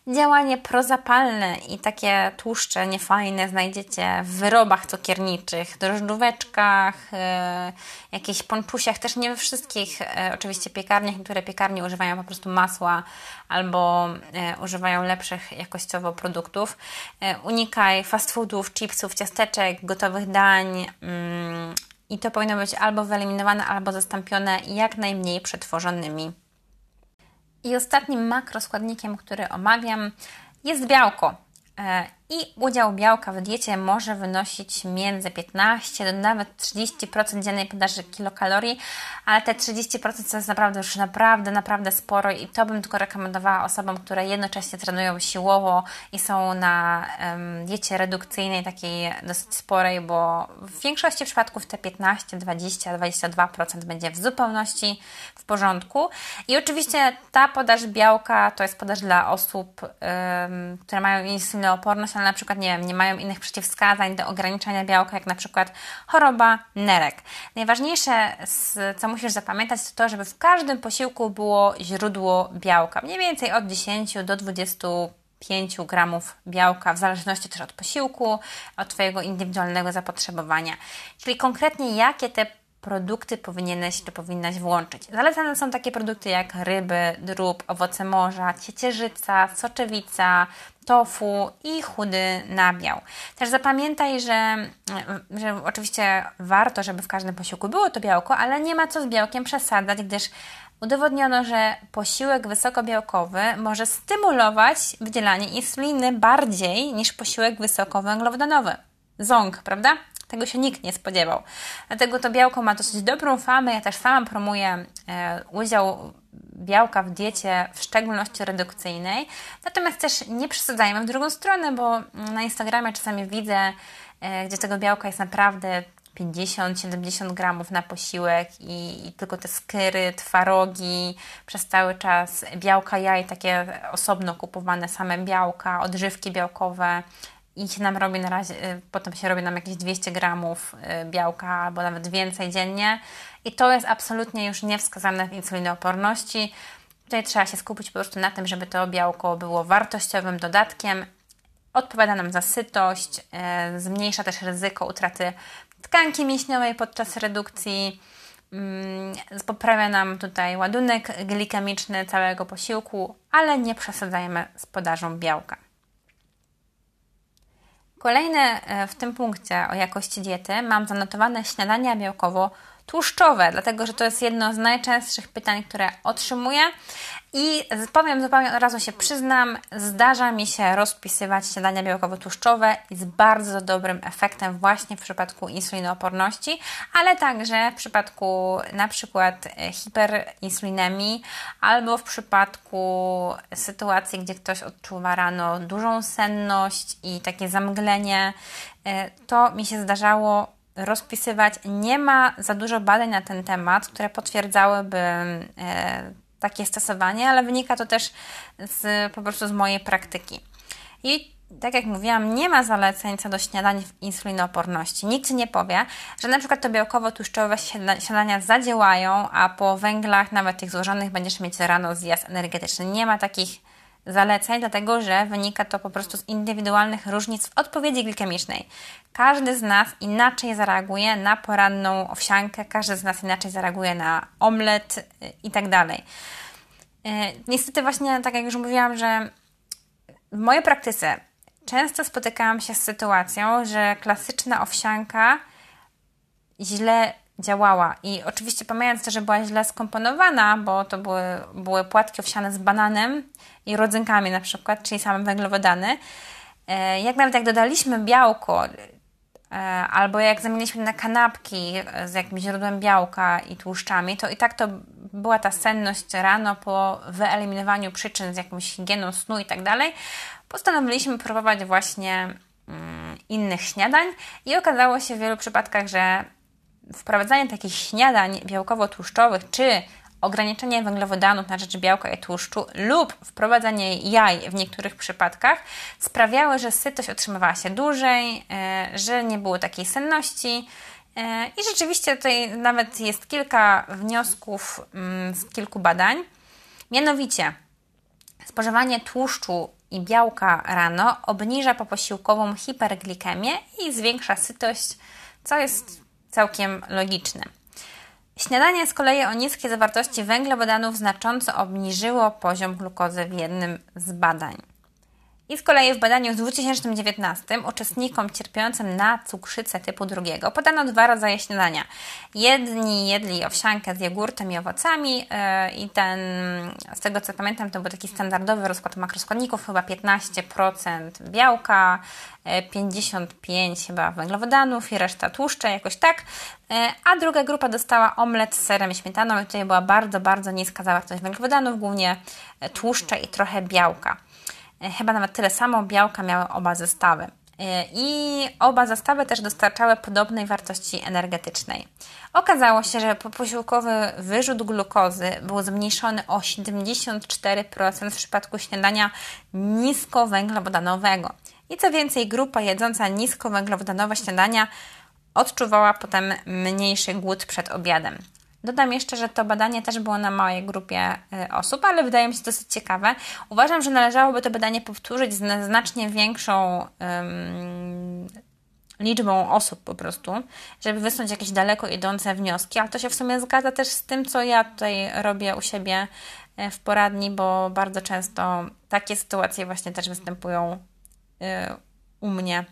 działanie prozapalne i takie tłuszcze niefajne znajdziecie w wyrobach cukierniczych, drożdżóweczkach, yy, jakichś ponczusiach, też nie we wszystkich yy, oczywiście piekarniach, niektóre piekarnie używają po prostu masła albo yy, używają lepszych jakościowo produktów. unikaj fast foodów, chipsów, ciasteczek, gotowych dań, mm, i to powinno być albo wyeliminowane, albo zastąpione jak najmniej przetworzonymi i ostatnim makroskładnikiem, który omawiam, jest białko. I udział białka w diecie może wynosić między 15 do nawet 30% dziennej podaży kilokalorii, ale te 30% to jest naprawdę już naprawdę, naprawdę sporo i to bym tylko rekomendowała osobom, które jednocześnie trenują siłowo i są na um, diecie redukcyjnej, takiej dosyć sporej, bo w większości przypadków te 15, 20, 22% będzie w zupełności w porządku. I oczywiście ta podaż białka to jest podaż dla osób, um, które mają insulinooporność, ale na przykład nie wiem, nie mają innych przeciwwskazań do ograniczania białka, jak na przykład choroba nerek. Najważniejsze, co musisz zapamiętać, to to, żeby w każdym posiłku było źródło białka. Mniej więcej od 10 do 20 5 gramów białka, w zależności też od posiłku, od Twojego indywidualnego zapotrzebowania. Czyli konkretnie jakie te produkty powinieneś czy powinnaś włączyć. Zalecane są takie produkty jak ryby, drób, owoce morza, ciecierzyca, soczewica, tofu i chudy nabiał. Też zapamiętaj, że, że oczywiście warto, żeby w każdym posiłku było to białko, ale nie ma co z białkiem przesadzać, gdyż udowodniono, że posiłek wysokobiałkowy może stymulować wydzielanie insuliny bardziej niż posiłek wysokowęglowodanowy. Ząg, prawda? Tego się nikt nie spodziewał. Dlatego to białko ma dosyć dobrą famę. Ja też sama promuję e, udział białka w diecie, w szczególności redukcyjnej. Natomiast też nie przesadzajmy w drugą stronę, bo na Instagramie czasami widzę, e, gdzie tego białka jest naprawdę 50-70 gramów na posiłek i, i, tylko te skyry, twarogi, przez cały czas białka jaj, takie osobno kupowane same białka, odżywki białkowe, i się nam robi na razie, y, potem się robi nam jakieś 200 gramów y, białka albo nawet więcej dziennie i to jest absolutnie już niewskazane w insulinooporności. Tutaj trzeba się skupić po prostu na tym, żeby to białko było wartościowym dodatkiem, odpowiada nam za sytość, y, zmniejsza też ryzyko utraty tkanki mięśniowej podczas redukcji, mm, poprawia nam tutaj ładunek glikemiczny całego posiłku, ale nie przesadzajmy z podażą białka. Kolejne e, w tym punkcie o jakości diety mam zanotowane śniadania białkowo tłuszczowe, dlatego że to jest jedno z najczęstszych pytań, które otrzymuję. I powiem zupełnie od razu się przyznam, zdarza mi się rozpisywać śniadania białkowo-tłuszczowe z bardzo dobrym efektem właśnie w przypadku insulinooporności, ale także w przypadku na przykład e, hiperinsulinemii albo w przypadku sytuacji, gdzie ktoś odczuwa rano dużą senność i takie zamglenie. E, to mi się zdarzało rozpisywać. Nie ma za dużo badań na ten temat, które potwierdzałyby e, takie stosowanie, ale wynika to też z, po prostu z mojej praktyki. I tak jak mówiłam, nie ma zaleceń co do śniadań w insulinooporności. Nikt Ci nie powie, że na przykład to białkowo-tłuszczowe śniadania zadziałają, a po węglach, nawet tych złożonych, będziesz mieć rano zjazd energetyczny. Nie ma takich zaleceń, dlatego że wynika to po prostu z indywidualnych różnic w odpowiedzi glikemicznej. Każdy z nas inaczej zareaguje na poranną owsiankę, każdy z nas inaczej zareaguje na omlet y, i tak dalej. Y, niestety właśnie, tak jak już mówiłam, że w mojej praktyce często spotykałam się z sytuacją, że klasyczna owsianka źle działała. I oczywiście pomijając to, że była źle skomponowana, bo to były, były płatki owsiane z bananem i rodzynkami na przykład, czyli same węglowodany. E, jak nawet jak dodaliśmy białko, e, albo jak zamieniliśmy na kanapki z jakimś źródłem białka i tłuszczami, to i tak to była ta senność rano po wyeliminowaniu przyczyn z jakąś higieną snu i tak dalej. Postanowiliśmy próbować właśnie mm, innych śniadań i okazało się w wielu przypadkach, że wprowadzanie takich śniadań białkowo-tłuszczowych czy ograniczenie węglowodanów na rzecz białka i tłuszczu lub wprowadzanie jaj w niektórych przypadkach sprawiały, że sytość otrzymywała się dłużej, e, że nie było takiej senności. E, I rzeczywiście tutaj nawet jest kilka wniosków mm, z kilku badań. Mianowicie, spożywanie tłuszczu i białka rano obniża poposiłkową hiperglikemię i zwiększa sytość, co jest całkiem logiczne. Śniadanie z kolei o niskiej zawartości węglowodanów znacząco obniżyło poziom glukozy w jednym z badań. I z kolei w badaniu w 2019 uczestnikom cierpiącym na cukrzycę typu drugiego podano dwa rodzaje śniadania. Jedni jedli owsiankę z jogurtem i owocami yy, i ten, z tego co pamiętam, to był taki standardowy rozkład makroskładników, chyba 15% białka, 55 yy, chyba węglowodanów i reszta tłuszcze, jakoś tak. Yy, a druga grupa dostała omlet z serem i śmietaną i tutaj była bardzo, bardzo niska zawartość węglowodanów, głównie tłuszcze i trochę białka. E, chyba nawet tyle samo białka miały oba zestawy. E, I oba zestawy też dostarczały podobnej wartości energetycznej. Okazało się, że posiłkowy wyrzut glukozy był zmniejszony o 74% w przypadku śniadania niskowęglowodanowego. I co więcej, grupa jedząca niskowęglowodanowe śniadania odczuwała potem mniejszy głód przed obiadem. Dodam jeszcze, że to badanie też było na małej grupie y, osób, ale wydaje mi się dosyć ciekawe. Uważam, że należałoby to badanie powtórzyć z znacznie większą um, liczbą osób po prostu, żeby wysnuć jakieś daleko idące wnioski, ale to się w sumie zgadza też z tym, co ja tutaj robię u siebie y, w poradni, bo bardzo często takie sytuacje właśnie też występują y, u mnie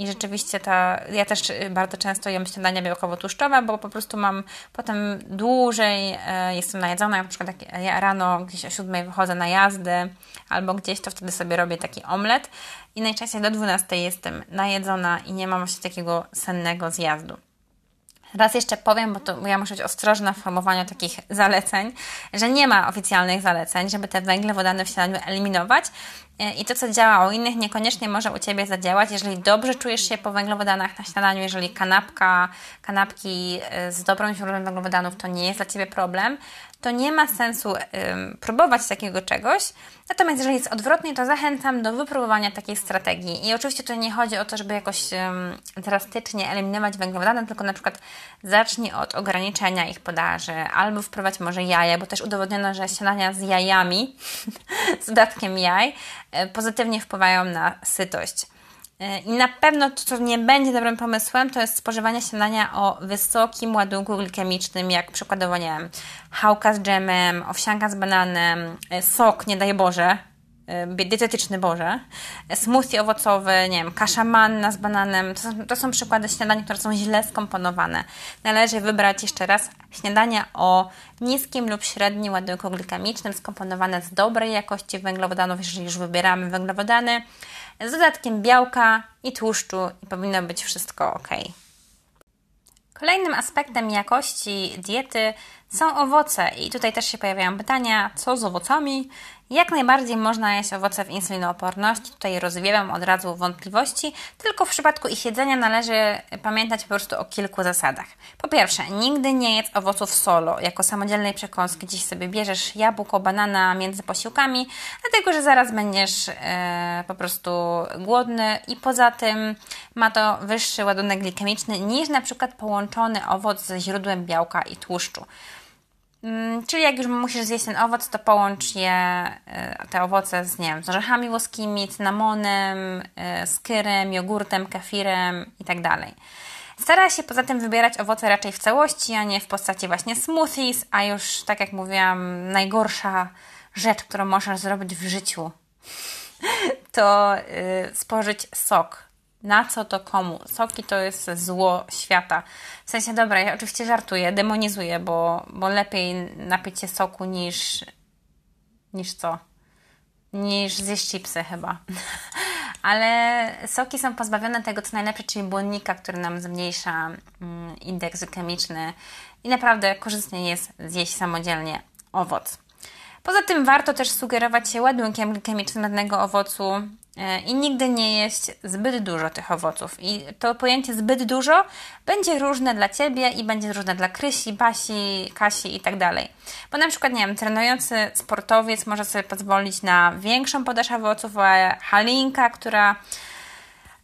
i rzeczywiście ta, ja też y, bardzo często jem śniadania białkowo-tłuszczowe, bo po prostu mam potem dłużej, e, jestem najedzona, na przykład jak ja rano gdzieś o 7 wychodzę na jazdy albo gdzieś, to wtedy sobie robię taki omlet i najczęściej do 12 jestem najedzona i nie mam właśnie takiego sennego zjazdu. Raz jeszcze powiem, bo to ja muszę być ostrożna w formowaniu takich zaleceń, że nie ma oficjalnych zaleceń, żeby te węglowodany w śniadaniu eliminować. E, I to, co działa u innych, niekoniecznie może u Ciebie zadziałać. Jeżeli dobrze czujesz się po węglowodanach na śniadaniu, jeżeli kanapka, kanapki e, z dobrą źródłem węglowodanów to nie jest dla Ciebie problem, to nie ma sensu ym, próbować takiego czegoś. Natomiast jeżeli jest odwrotnie, to zachęcam do wypróbowania takiej strategii. I oczywiście to nie chodzi o to, żeby jakoś ym, drastycznie eliminować węglowodany, tylko na przykład zacznij od ograniczenia ich podaży albo wprowadź może jaja, bo też udowodniono, że śniadania z jajami, <laughs> z dodatkiem jaj, y, pozytywnie wpływają na sytość. E, I na pewno to, co nie będzie dobrym pomysłem, to jest spożywanie śniadania o wysokim ładunku glikemicznym, jak przykładowo, nie wiem, chałka z dżemem, owsianka z bananem, e, sok, nie daj Boże, dietetyczny, Boże, smoothie owocowy, nie wiem, kasza manna z bananem, to są, to są przykłady śniadań, które są źle skomponowane. Należy wybrać jeszcze raz śniadania o niskim lub średnim ładunku glikemicznym, skomponowane z dobrej jakości węglowodanów, jeżeli już wybieramy węglowodany, z dodatkiem białka i tłuszczu i powinno być wszystko ok. Kolejnym aspektem jakości diety są owoce i tutaj też się pojawiają pytania, co z owocami? Jak najbardziej można jeść owoce w insulinooporności, tutaj rozwiewam od razu wątpliwości, tylko w przypadku ich jedzenia należy pamiętać po prostu o kilku zasadach. Po pierwsze, nigdy nie jedz owoców solo, jako samodzielnej przekąski, gdzieś sobie bierzesz jabłko, banana między posiłkami, dlatego, że zaraz będziesz e, po prostu głodny i poza tym ma to wyższy ładunek glikemiczny niż na przykład połączony owoc ze źródłem białka i tłuszczu. Mm, czyli jak już musisz zjeść ten owoc, to połącz je, e, te owoce z, nie wiem, z orzechami włoskimi, cynamonem, e, skyrem, jogurtem, kefirem itd. Tak Stara się poza tym wybierać owoce raczej w całości, a nie w postaci właśnie smoothies, a już tak jak mówiłam, najgorsza rzecz, którą możesz zrobić w życiu, <laughs> to y, spożyć sok na co to komu? Soki to jest zło świata. W sensie, dobra, ja oczywiście żartuję, demonizuję, bo, bo lepiej napić się soku niż niż co? Niż zjeść chipsy chyba. <laughs> Ale soki są pozbawione tego, co najlepsze, czyli błonnika, który nam zmniejsza mm, indeks glykemiczny i naprawdę korzystnie jest zjeść samodzielnie owoc. Poza tym warto też sugerować się ładunkiem glikemicznym danego owocu, i nigdy nie jeść zbyt dużo tych owoców. I to pojęcie zbyt dużo będzie różne dla Ciebie i będzie różne dla Krysi, Basi, Kasi i tak dalej. Bo na przykład, nie wiem, trenujący sportowiec może sobie pozwolić na większą podaż owoców, a Halinka, która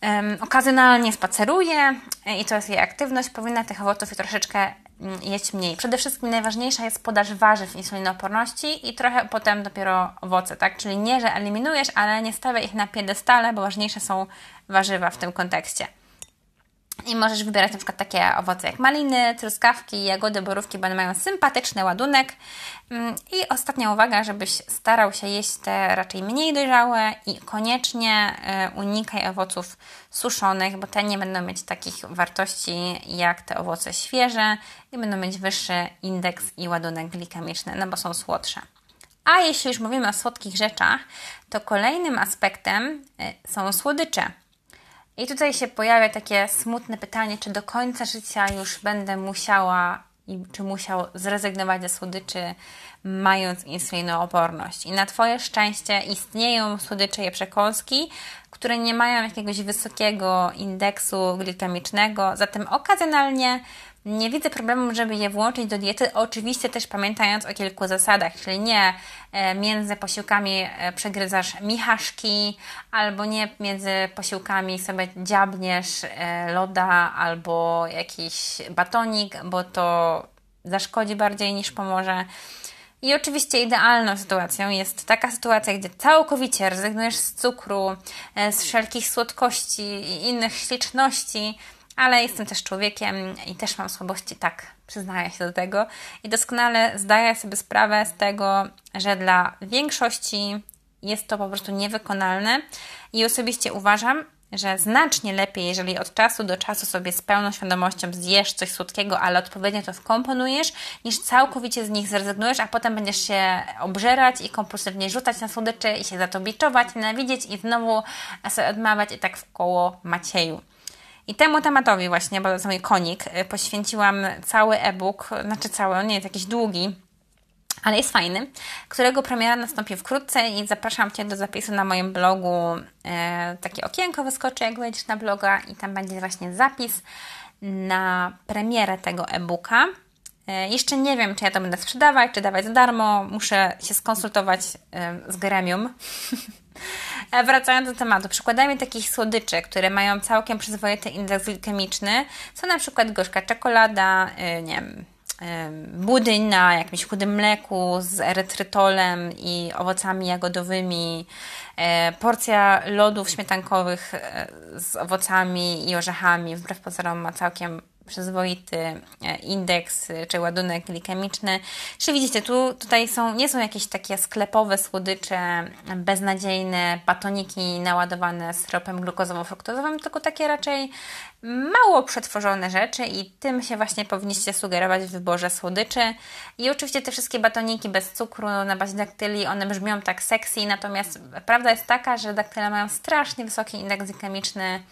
um, okazjonalnie spaceruje i to jest jej aktywność, powinna tych owoców troszeczkę jeść mniej. Przede wszystkim najważniejsza jest podaż warzyw insulinooporności i trochę potem dopiero owoce, tak? Czyli nie, że eliminujesz, ale nie stawiaj ich na piedestale, bo ważniejsze są warzywa w tym kontekście. I możesz wybierać na przykład takie owoce jak maliny, truskawki, jagody, borówki, bo one mają sympatyczny ładunek. Mm, I ostatnia uwaga, żebyś starał się jeść te raczej mniej dojrzałe i koniecznie e, unikaj owoców suszonych, bo te nie będą mieć takich wartości jak te owoce świeże i będą mieć wyższy indeks i ładunek glikemiczny, no bo są słodsze. A jeśli już mówimy o słodkich rzeczach, to kolejnym aspektem e, są słodycze. I tutaj się pojawia takie smutne pytanie, czy do końca życia już będę musiała i czy musiał zrezygnować ze słodyczy, mając insulinooporność. I na Twoje szczęście istnieją słodycze i przekąski, które nie mają jakiegoś wysokiego indeksu glikemicznego, zatem okazjonalnie nie widzę problemu, żeby je włączyć do diety, oczywiście też pamiętając o kilku zasadach, czyli nie e, między posiłkami e, przegryzasz michaszki, albo nie między posiłkami sobie dziabniesz e, loda albo jakiś batonik, bo to zaszkodzi bardziej niż pomoże. I oczywiście idealną sytuacją jest taka sytuacja, gdzie całkowicie rezygnujesz z cukru, z wszelkich słodkości i innych śliczności, ale jestem też człowiekiem i też mam słabości, tak, przyznaję się do tego. I doskonale zdaję sobie sprawę z tego, że dla większości jest to po prostu niewykonalne i osobiście uważam, że znacznie lepiej, jeżeli od czasu do czasu sobie z pełną świadomością zjesz coś słodkiego, ale odpowiednio to wkomponujesz, niż całkowicie z nich zrezygnujesz, a potem będziesz się obżerać i kompulsywnie rzucać na słodycze i się za to biczować, nienawidzieć i znowu sobie odmawiać i tak w koło Macieju. I temu tematowi właśnie, bo to jest mój konik, y, poświęciłam cały e-book, znaczy cały, on nie jest jakiś długi, ale jest fajny, którego premiera nastąpi wkrótce i zapraszam Cię do zapisu na moim blogu. E, takie okienko wyskoczy, jak wejdziesz na bloga i tam będzie właśnie zapis na premierę tego e-booka. E, jeszcze nie wiem, czy ja to będę sprzedawać, czy dawać za darmo. Muszę się skonsultować e, z gremium. <laughs> E, wracając do tematu, przykładami takich słodyczy, które mają całkiem przyzwoity indeks glikemiczny, są na przykład gorzka czekolada, yy, nie wiem, yy, budyń na jakimś chudym mleku z erytrytolem i owocami jagodowymi, yy, porcja lodów śmietankowych z owocami i orzechami, wbrew pozorom ma całkiem przyzwoity e, indeks czy ładunek glikemiczny. Czy widzicie, tu tutaj są, nie są jakieś takie sklepowe słodycze, beznadziejne batoniki naładowane syropem glukozowo-fruktozowym, tylko takie raczej mało przetworzone rzeczy i tym się właśnie powinniście sugerować w wyborze słodyczy. I oczywiście te wszystkie batoniki bez cukru na bazie daktyli, one brzmią tak sexy, natomiast prawda jest taka, że daktyle mają strasznie wysoki indeks glikemiczny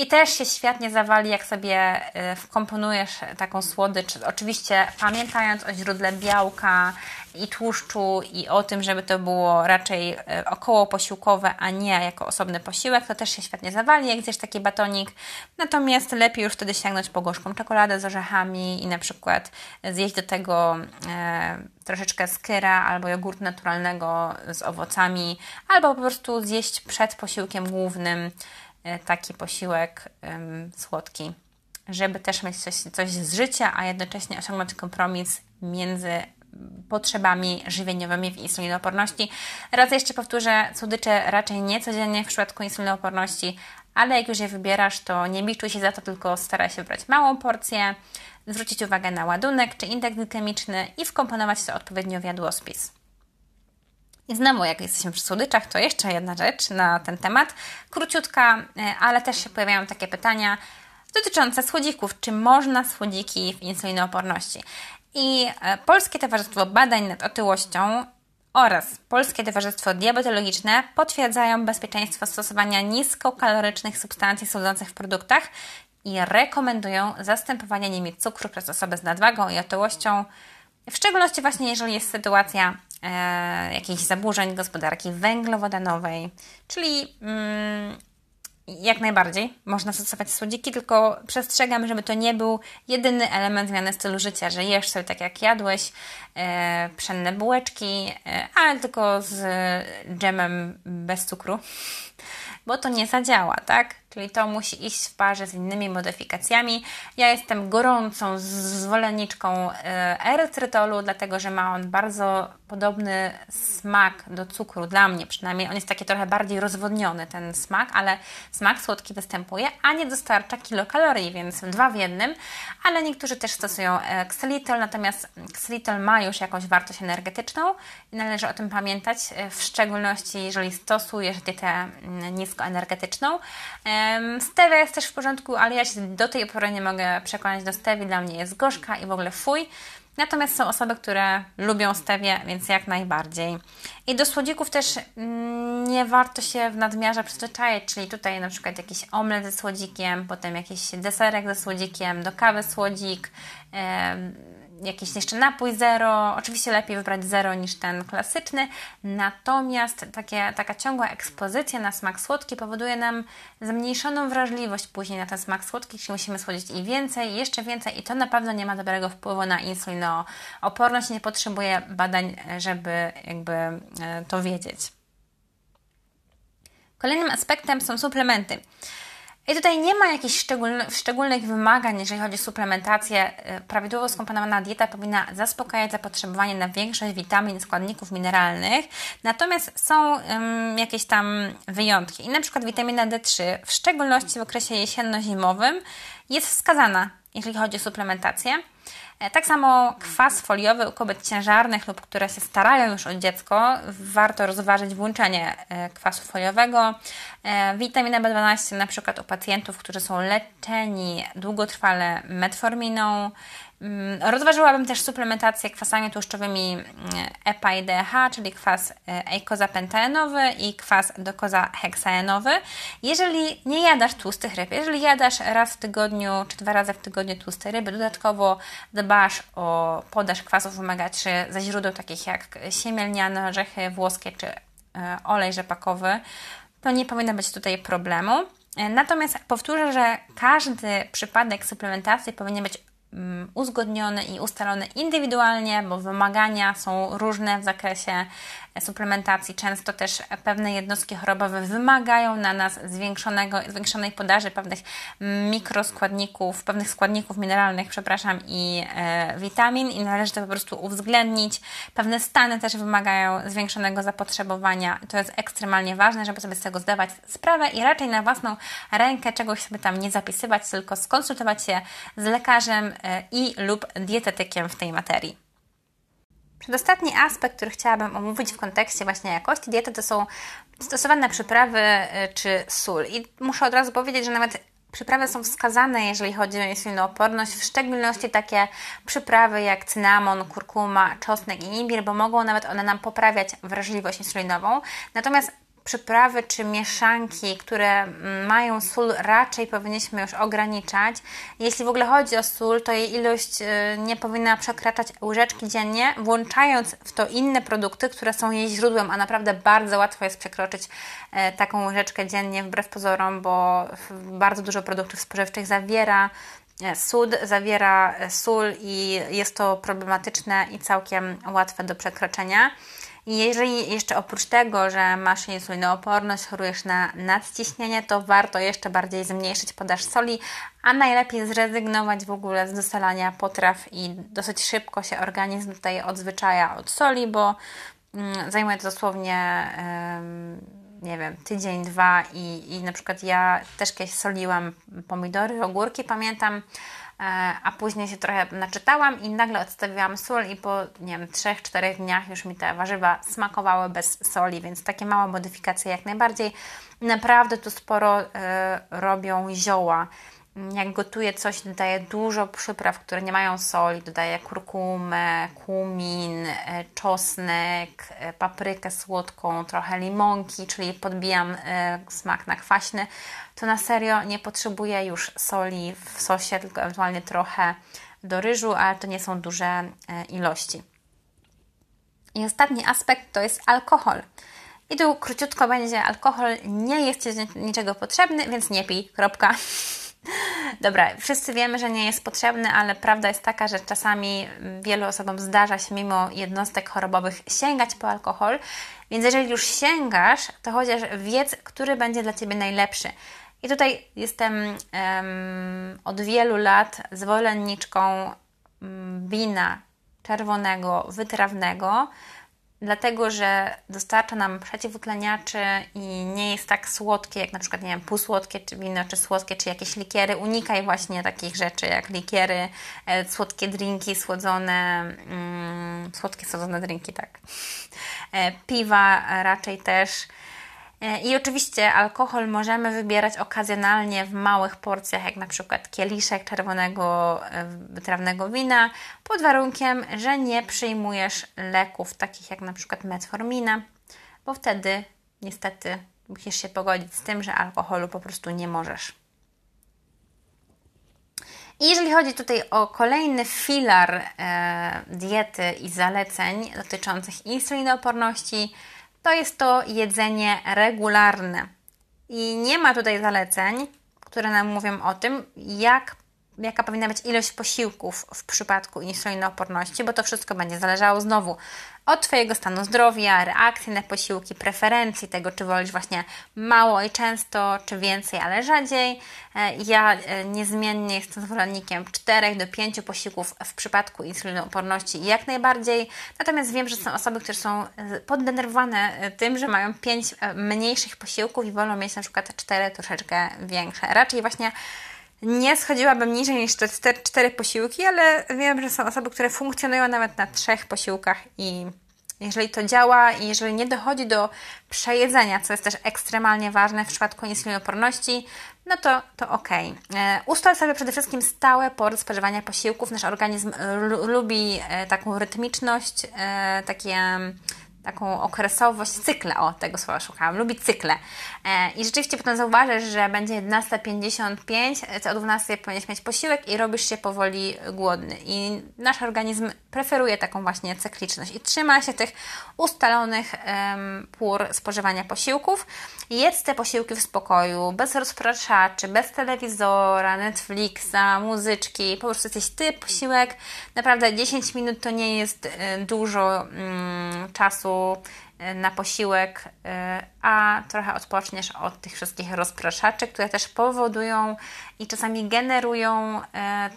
i też się świetnie zawali, jak sobie y, wkomponujesz taką słodycz. Oczywiście pamiętając o źródle białka i tłuszczu i o tym, żeby to było raczej y, około posiłkowe, a nie jako osobny posiłek, to też się świetnie zawali, jak zjesz taki batonik. Natomiast lepiej już wtedy sięgnąć po gorzką czekoladę z orzechami i na przykład zjeść do tego e, troszeczkę skyra albo jogurtu naturalnego z owocami, albo po prostu zjeść przed posiłkiem głównym taki posiłek słodki, żeby też mieć coś, coś z życia, a jednocześnie osiągnąć kompromis między potrzebami żywieniowymi w insulinooporności. Raz jeszcze powtórzę, słodycze raczej nie codziennie w przypadku insulinooporności, ale jak już je wybierasz, to nie biczuj się za to, tylko staraj się brać małą porcję, zwrócić uwagę na ładunek czy indeks glikemiczny i wkomponować to odpowiednio w jadłospis. Znowu, jak jesteśmy przy słodyczach, to jeszcze jedna rzecz na ten temat. Króciutka, e, ale też się pojawiają takie pytania dotyczące słodzików. Czy można słodziki w insulinooporności? I e, Polskie Towarzystwo Badań nad Otyłością oraz Polskie Towarzystwo Diabetologiczne potwierdzają bezpieczeństwo stosowania niskokalorycznych substancji słodzących w produktach i rekomendują zastępowanie nimi cukru przez osoby z nadwagą i otyłością, w szczególności właśnie jeżeli jest sytuacja e, jakichś zaburzeń gospodarki węglowodanowej, czyli mm, jak najbardziej można stosować słodziki, tylko przestrzegam, żeby to nie był jedyny element zmiany stylu życia, że jesz sobie tak jak jadłeś, e, pszenne bułeczki, e, ale tylko z dżemem bez cukru, bo to nie zadziała, tak? Czyli to musi iść w parze z innymi modyfikacjami. Ja jestem gorącą zwolenniczką e, erytrytolu, dlatego że ma on bardzo podobny smak do cukru, dla mnie przynajmniej. On jest taki trochę bardziej rozwodniony, ten smak, ale smak słodki występuje, a nie dostarcza kilokalorii, więc dwa w jednym. Ale niektórzy też stosują xylitol, natomiast xylitol ma już jakąś wartość energetyczną i należy o tym pamiętać, e, w szczególności jeżeli stosujesz dietę mm, niskoenergetyczną. Stevia jest też w porządku, ale ja się do tej pory nie mogę przekonać do stewi. Dla mnie jest gorzka i w ogóle fuj. Natomiast są osoby, które lubią stewię, więc jak najbardziej. I do słodzików też mm, nie warto się w nadmiarze przyzwyczaić, czyli tutaj na przykład jakiś omlet ze słodzikiem, potem jakiś deserek ze słodzikiem, do kawy słodzik, jakiś jeszcze napój zero. Oczywiście lepiej wybrać zero niż ten klasyczny, natomiast takie, taka ciągła ekspozycja na smak słodki powoduje nam zmniejszoną wrażliwość później na ten smak słodki, czyli musimy słodzić i więcej, i jeszcze więcej i to na pewno nie ma dobrego wpływu na insulinooporność. Nie potrzebuje badań, żeby jakby e, to wiedzieć. Kolejnym aspektem są suplementy. I tutaj nie ma jakichś szczególnych, wymagań, jeżeli chodzi o suplementację. Y, prawidłowo skomponowana dieta powinna zaspokajać zapotrzebowanie na większość witamin, składników mineralnych, natomiast są um, jakieś tam wyjątki. I na przykład witamina D3, w szczególności w okresie jesienno-zimowym, jest wskazana, jeżeli chodzi o suplementację. E, tak samo kwas foliowy u kobiet ciężarnych lub które się starają już o dziecko, warto rozważyć włączenie e, kwasu foliowego. E, witamina B12 na przykład u pacjentów, którzy są leczeni długotrwale metforminą rozważyłabym też suplementację kwasami tłuszczowymi mm, EPA i DHA, czyli kwas eikozapentaenowy i kwas dokozaheksaenowy. Jeżeli nie jadasz tłustych ryb, jeżeli jadasz raz w tygodniu czy dwa razy w tygodniu tłuste ryby, dodatkowo dbasz o podaż kwasów omega-3 ze źródeł takich jak siemielniane, orzechy włoskie czy e, olej rzepakowy, to nie powinno być tutaj problemu. E, natomiast powtórzę, że każdy przypadek suplementacji powinien być mm, uzgodniony i ustalony indywidualnie, bo wymagania są różne w zakresie suplementacji. Często też pewne jednostki chorobowe wymagają na nas zwiększonego, zwiększonej podaży pewnych mikroskładników, pewnych składników mineralnych, przepraszam, i e, witamin i należy to po prostu uwzględnić. Pewne stany też wymagają zwiększonego zapotrzebowania. To jest ekstremalnie ważne, żeby sobie z tego zdawać sprawę i raczej na własną rękę czegoś sobie tam nie zapisywać, tylko skonsultować się z lekarzem e, i lub dietetykiem w tej materii. Przedostatni aspekt, który chciałabym omówić w kontekście właśnie jakości diety, to są stosowane przyprawy y, czy sól. I muszę od razu powiedzieć, że nawet przyprawy są wskazane, jeżeli chodzi o insulinooporność, w szczególności takie przyprawy jak cynamon, kurkuma, czosnek i imbir, bo mogą nawet one nam poprawiać wrażliwość insulinową. Natomiast przyprawy czy mieszanki, które mają sól, raczej powinniśmy już ograniczać. Jeśli w ogóle chodzi o sól, to jej ilość y, nie powinna przekraczać łyżeczki dziennie, włączając w to inne produkty, które są jej źródłem, a naprawdę bardzo łatwo jest przekroczyć e, taką łyżeczkę dziennie, wbrew pozorom, bo bardzo dużo produktów spożywczych zawiera e, sód, zawiera e, sól i jest to problematyczne i całkiem łatwe do przekroczenia. Jeżeli jeszcze oprócz tego, że masz insulinooporność, chorujesz na nadciśnienie, to warto jeszcze bardziej zmniejszyć podaż soli, a najlepiej zrezygnować w ogóle z dosalania potraw i dosyć szybko się organizm tutaj odzwyczaja od soli, bo mm, zajmuje to dosłownie nie wiem, tydzień, dwa i, i na przykład ja też kiedyś soliłam pomidory, ogórki, pamiętam, a później się trochę naczytałam i nagle odstawiłam sól i po, nie wiem, 3-4 dniach już mi te warzywa smakowały bez soli, więc takie małe modyfikacje jak najbardziej. Naprawdę tu sporo y, robią zioła jak gotuję coś, dodaję dużo przypraw, które nie mają soli. Dodaję kurkumę, kumin, e, czosnek, e, paprykę słodką, trochę limonki, czyli podbijam e, smak na kwaśny. To na serio nie potrzebuję już soli w sosie, tylko ewentualnie trochę do ryżu, ale to nie są duże ilości. I ostatni aspekt to jest alkohol. I tu króciutko będzie, alkohol nie jest niczego potrzebny, więc nie pij, kropka. <laughs> Dobra, wszyscy wiemy, że nie jest potrzebny, ale prawda jest taka, że czasami wielu osobom zdarza się mimo jednostek chorobowych sięgać po alkohol, więc jeżeli już sięgasz, to chociaż wiedz, który będzie dla Ciebie najlepszy. I tutaj jestem um, od wielu lat zwolenniczką um, wina czerwonego, wytrawnego, dlatego że dostarcza nam przeciwutleniaczy i nie jest tak słodkie, jak na przykład, nie wiem, półsłodkie, czy wino, czy słodkie, czy jakieś likiery. Unikaj właśnie takich rzeczy jak likiery, e, słodkie drinki, słodzone, mm, słodkie słodzone drinki, tak. E, piwa raczej też I oczywiście alkohol możemy wybierać okazjonalnie w małych porcjach, jak na przykład kieliszek czerwonego e, wytrawnego wina, pod warunkiem, że nie przyjmujesz leków takich jak na przykład metformina, bo wtedy niestety musisz się pogodzić z tym, że alkoholu po prostu nie możesz. I jeżeli chodzi tutaj o kolejny filar e, diety i zaleceń dotyczących insulinooporności, to jest to jedzenie regularne. I nie ma tutaj zaleceń, które nam mówią o tym, jak jaka powinna być ilość posiłków w przypadku insulinooporności, bo to wszystko będzie zależało znowu od Twojego stanu zdrowia, reakcji na posiłki, preferencji tego, czy wolisz właśnie mało i często, czy więcej, ale rzadziej. E, ja e, niezmiennie jestem zwolennikiem 4 do 5 posiłków w przypadku insulinooporności jak najbardziej. Natomiast wiem, że są osoby, które są e, poddenerwowane tym, że mają 5 mniejszych posiłków i wolą mieć na przykład 4 troszeczkę większe. Raczej właśnie nie schodziłabym niżej niż te cztery posiłki, ale wiem, że są osoby, które funkcjonują nawet na trzech posiłkach i jeżeli to działa i jeżeli nie dochodzi do przejedzenia, co jest też ekstremalnie ważne w przypadku insulinoporności, no to, to ok. E, ustal sobie przede wszystkim stałe pory spożywania posiłków. Nasz organizm lubi e, taką rytmiczność, e, takie taką okresowość, cykle, o tego słowa szukałam, lubi cykle. E, I rzeczywiście potem zauważysz, że będzie 11.55, co o 12 powinieneś mieć posiłek i robisz się powoli głodny. I nasz organizm preferuje taką właśnie cykliczność i trzyma się tych ustalonych um, pór spożywania posiłków. Jedz te posiłki w spokoju, bez rozpraszaczy, bez telewizora, Netflixa, muzyczki, po prostu jesteś ty, posiłek. Naprawdę 10 minut to nie jest e, dużo um, czasu E, na posiłek, e, a trochę odpoczniesz od tych wszystkich rozpraszaczy, które też powodują i czasami generują e,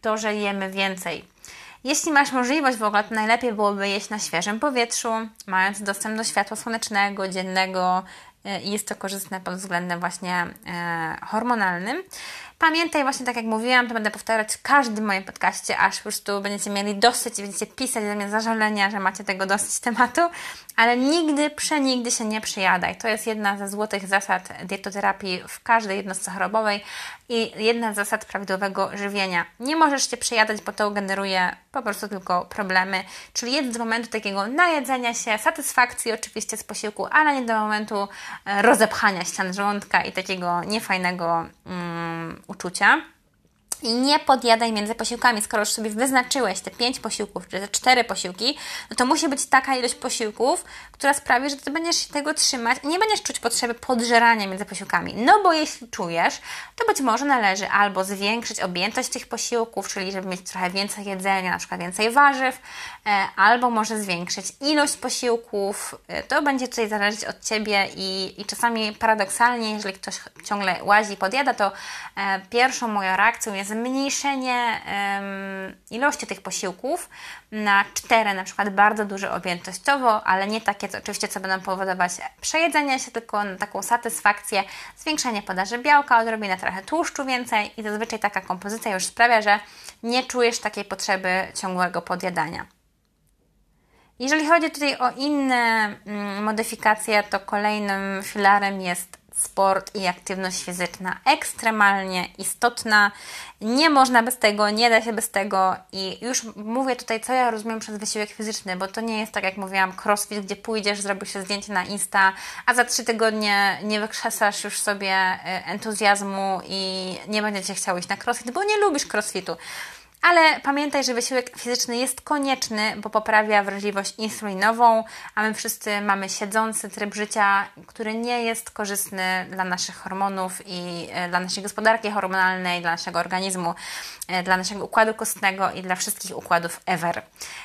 to, że jemy więcej. Jeśli masz możliwość w ogóle, to najlepiej byłoby jeść na świeżym powietrzu, mając dostęp do światła słonecznego, dziennego i jest to korzystne pod względem właśnie hormonalnym. Pamiętaj właśnie, tak jak mówiłam, to będę powtarzać w każdym moim podcaście, aż po prostu będziecie mieli dosyć i będziecie pisać ze mnie zażalenia, że macie tego dosyć tematu, ale nigdy, przenigdy się nie przyjadaj. To jest jedna ze złotych zasad dietoterapii w każdej jednostce chorobowej i jedna z zasad prawidłowego żywienia. Nie możesz się przyjadać, bo to generuje po prostu tylko problemy, czyli jedz do momentu takiego najedzenia się, satysfakcji oczywiście z posiłku, ale nie do momentu e, rozepchania ścian żołądka i takiego niefajnego mm, uczucia. I nie podjadaj między posiłkami. Skoro już sobie wyznaczyłeś te 5 posiłków, czy te 4 posiłki, no to musi być taka ilość posiłków, która sprawi, że ty będziesz się tego trzymać i nie będziesz czuć potrzeby podżerania między posiłkami. No bo jeśli czujesz, to być może należy albo zwiększyć objętość tych posiłków, czyli żeby mieć trochę więcej jedzenia, na przykład więcej warzyw, e, albo może zwiększyć ilość posiłków. E, to będzie tutaj zależeć od Ciebie i, i czasami paradoksalnie, jeżeli ktoś ciągle łazi i podjada, to e, pierwszą moją reakcją jest zmniejszenie ilości tych posiłków na cztery, na przykład bardzo duże objętościowo, ale nie takie, co, oczywiście, co będą powodować przejedzenie się, tylko na taką satysfakcję, zwiększenie podaży białka, odrobinę trochę tłuszczu więcej i zazwyczaj taka kompozycja już sprawia, że nie czujesz takiej potrzeby ciągłego podjadania. Jeżeli chodzi tutaj o inne mm, modyfikacje, to kolejnym filarem jest sport i aktywność fizyczna ekstremalnie istotna. Nie można bez tego, nie da się bez tego i już mówię tutaj, co ja rozumiem przez wysiłek fizyczny, bo to nie jest tak, jak mówiłam, crossfit, gdzie pójdziesz, zrobisz się zdjęcie na Insta, a za trzy tygodnie nie wykrzesasz już sobie e, entuzjazmu i nie będziecie chciał iść na crossfit, bo nie lubisz crossfitu. Ale pamiętaj, że wysiłek fizyczny jest konieczny, bo poprawia wrażliwość insulinową, a my wszyscy mamy siedzący tryb życia, który nie jest korzystny dla naszych hormonów i e, dla naszej gospodarki hormonalnej, dla naszego organizmu, e, dla naszego układu kostnego i dla wszystkich układów ever.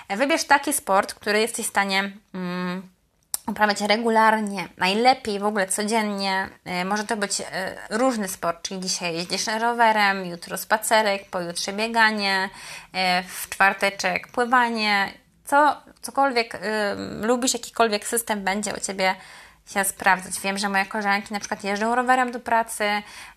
E, wybierz taki sport, który jesteś w stanie. Mm, uprawiać regularnie, najlepiej w ogóle codziennie. E, może to być e, różny sport, czyli dzisiaj jeździsz rowerem, jutro spacerek, pojutrze bieganie, e, w czwarteczek pływanie, co, cokolwiek lubisz, jakikolwiek system będzie u Ciebie się sprawdzać. Wiem, że moje koleżanki na przykład jeżdżą rowerem do pracy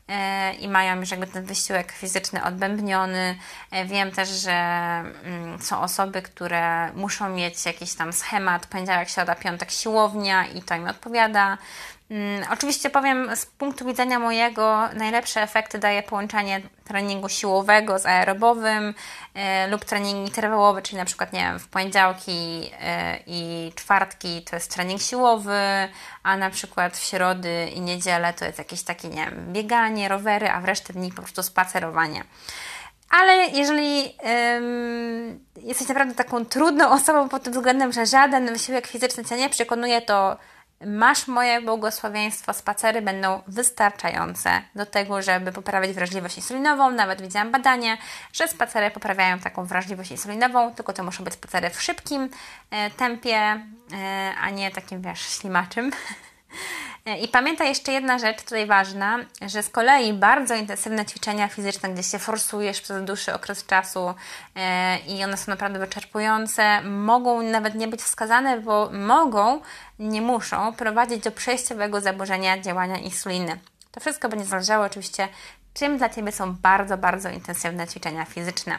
e, i mają już jakby ten wysiłek fizyczny odbębniony. E, wiem też, że mm, są osoby, które muszą mieć jakiś tam schemat, poniedziałek, środa, piątek, siłownia i to im odpowiada. Mm, oczywiście powiem z punktu widzenia mojego, najlepsze efekty daje połączenie treningu siłowego z aerobowym e, lub trening interwałowy, czyli na przykład nie wiem, w poniedziałki e, i czwartki to jest trening siłowy, a na przykład w środy i niedzielę to jest jakieś takie, nie wiem, bieganie, rowery, a w resztę dni po prostu spacerowanie. Ale jeżeli ym, jesteś naprawdę taką trudną osobą pod tym względem, że żaden wysiłek fizyczny Cię nie przekonuje, to masz moje błogosławieństwo, spacery będą wystarczające do tego, żeby poprawić wrażliwość insulinową. Nawet widziałam badanie, że spacery poprawiają taką wrażliwość insulinową, tylko to muszą być spacery w szybkim e, tempie, e, a nie takim, wiesz, ślimaczym. <laughs> E, I pamiętaj jeszcze jedna rzecz tutaj ważna, że z kolei bardzo intensywne ćwiczenia fizyczne, gdzie się forsujesz przez dłuższy okres czasu e, i one są naprawdę wyczerpujące, mogą nawet nie być wskazane, bo mogą, nie muszą prowadzić do przejściowego zaburzenia działania insuliny. To wszystko będzie zależało oczywiście, czym dla Ciebie są bardzo, bardzo intensywne ćwiczenia fizyczne.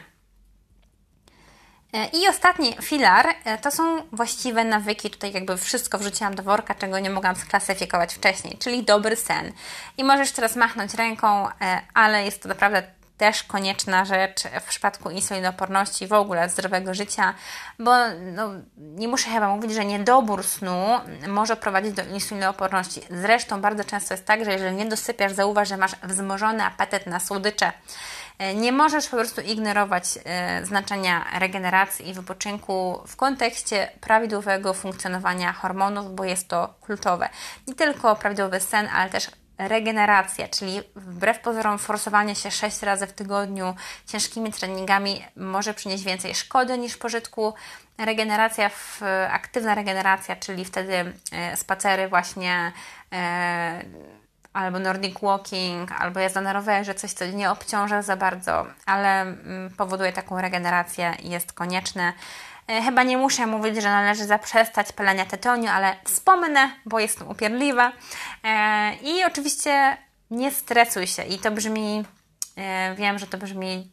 E, I ostatni filar e, to są właściwe nawyki. Tutaj jakby wszystko wrzuciłam do worka, czego nie mogłam sklasyfikować wcześniej, czyli dobry sen. I możesz teraz machnąć ręką, e, ale jest to naprawdę też konieczna rzecz w przypadku insulinoporności, w ogóle zdrowego życia, bo no, nie muszę chyba mówić, że niedobór snu może prowadzić do insulinooporności. Zresztą bardzo często jest tak, że jeżeli nie dosypiasz, zauważ, że masz wzmożony apetyt na słodycze. E, nie możesz po prostu ignorować e, znaczenia regeneracji i wypoczynku w kontekście prawidłowego funkcjonowania hormonów, bo jest to kluczowe. Nie tylko prawidłowy sen, ale też regeneracja, czyli wbrew pozorom forsowanie się 6 razy w tygodniu ciężkimi treningami może przynieść więcej szkody niż pożytku. Regeneracja, w, aktywna regeneracja, czyli wtedy e, spacery właśnie albo nordic walking, albo jazda na rowerze, coś co nie obciąża za bardzo, ale mm, powoduje taką regenerację i jest konieczne. E, chyba nie muszę mówić, że należy zaprzestać palenia tytoniu, ale wspomnę, bo jestem upierdliwa. E, I oczywiście nie stresuj się. I to brzmi, e, wiem, że to brzmi,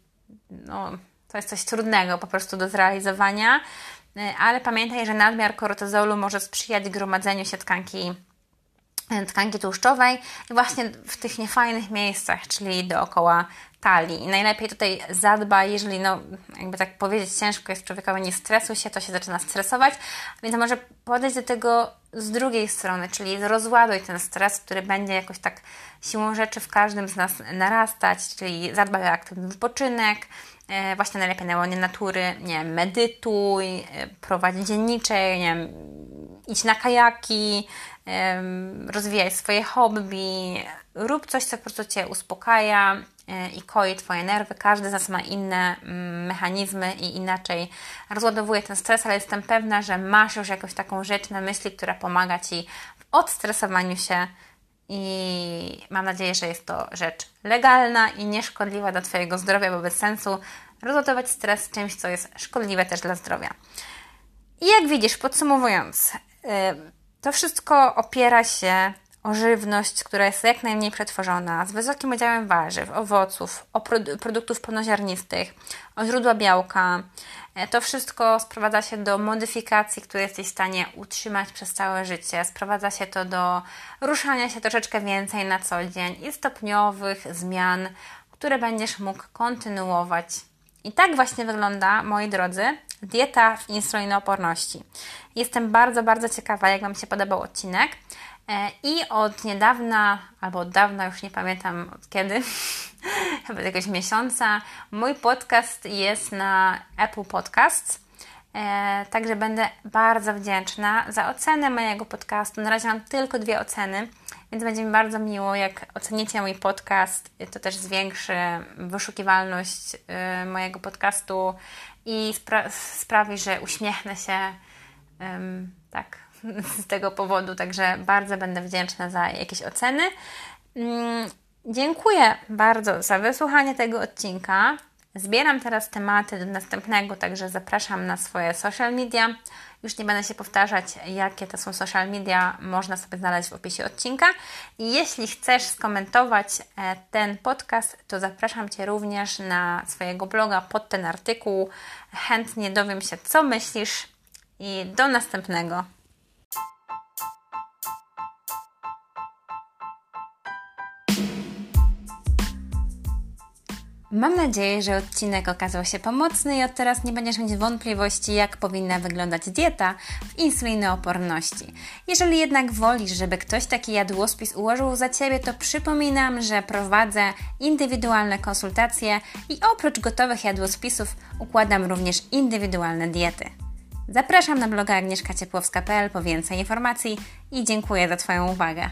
no, to jest coś trudnego po prostu do zrealizowania, ale pamiętaj, że nadmiar kortyzolu może sprzyjać gromadzeniu się tkanki tkanki tłuszczowej właśnie w tych niefajnych miejscach, czyli dookoła talii. I najlepiej tutaj zadbaj, jeżeli, no, jakby tak powiedzieć, ciężko jest człowiekowi, nie stresuj się, to się zaczyna stresować, więc może podejść do tego z drugiej strony, czyli rozładuj ten stres, który będzie jakoś tak siłą rzeczy w każdym z nas narastać, czyli zadbaj o aktywny wypoczynek, e, właśnie najlepiej na łonie natury, nie wiem, medytuj, e, prowadź dzienniczej, nie wiem, idź na kajaki, rozwijaj swoje hobby, rób coś, co po prostu Cię uspokaja e, i koi Twoje nerwy. Każdy z nas ma inne mm, mechanizmy i inaczej rozładowuje ten stres, ale jestem pewna, że masz już jakąś taką rzecz na myśli, która pomaga Ci w odstresowaniu się i mam nadzieję, że jest to rzecz legalna i nieszkodliwa dla Twojego zdrowia, bo bez sensu rozładować stres czymś, co jest szkodliwe też dla zdrowia. I jak widzisz, podsumowując, to wszystko opiera się o żywność, która jest jak najmniej przetworzona, z wysokim udziałem warzyw, owoców, o produktów pełnoziarnistych, o źródła białka. E, to wszystko sprowadza się do modyfikacji, które jesteś w stanie utrzymać przez całe życie. Sprowadza się to do ruszania się troszeczkę więcej na co dzień i stopniowych zmian, które będziesz mógł kontynuować. I tak właśnie wygląda, moi drodzy, dieta w insulinooporności. Jestem bardzo, bardzo ciekawa, jak Wam się podobał odcinek. E, I od niedawna, albo od dawna, już nie pamiętam od kiedy, <laughs> <laughs> chyba jakiegoś miesiąca, mój podcast jest na Apple Podcasts. E, także będę bardzo wdzięczna za ocenę mojego podcastu. Na razie mam tylko dwie oceny, więc będzie mi bardzo miło, jak ocenicie mój podcast. To też zwiększy wyszukiwalność y, mojego podcastu i spra sprawi, że uśmiechnę się tak <laughs> z tego powodu. Także bardzo będę wdzięczna za jakieś oceny. Dziękuję bardzo za wysłuchanie tego odcinka. Zbieram teraz tematy do następnego, także zapraszam na swoje social media. Już nie będę się powtarzać, jakie to są social media, można sobie znaleźć w opisie odcinka. I jeśli chcesz skomentować e, ten podcast, to zapraszam Cię również na swojego bloga pod ten artykuł. Chętnie dowiem się, co myślisz i do następnego. Mam nadzieję, że odcinek okazał się pomocny i od teraz nie będziesz mieć wątpliwości, jak powinna wyglądać dieta w insulinooporności. Jeżeli jednak wolisz, żeby ktoś taki jadłospis ułożył za Ciebie, to przypominam, że prowadzę indywidualne konsultacje i oprócz gotowych jadłospisów układam również indywidualne diety. Zapraszam na bloga agnieszkaciepłowska.pl po więcej informacji i dziękuję za Twoją uwagę.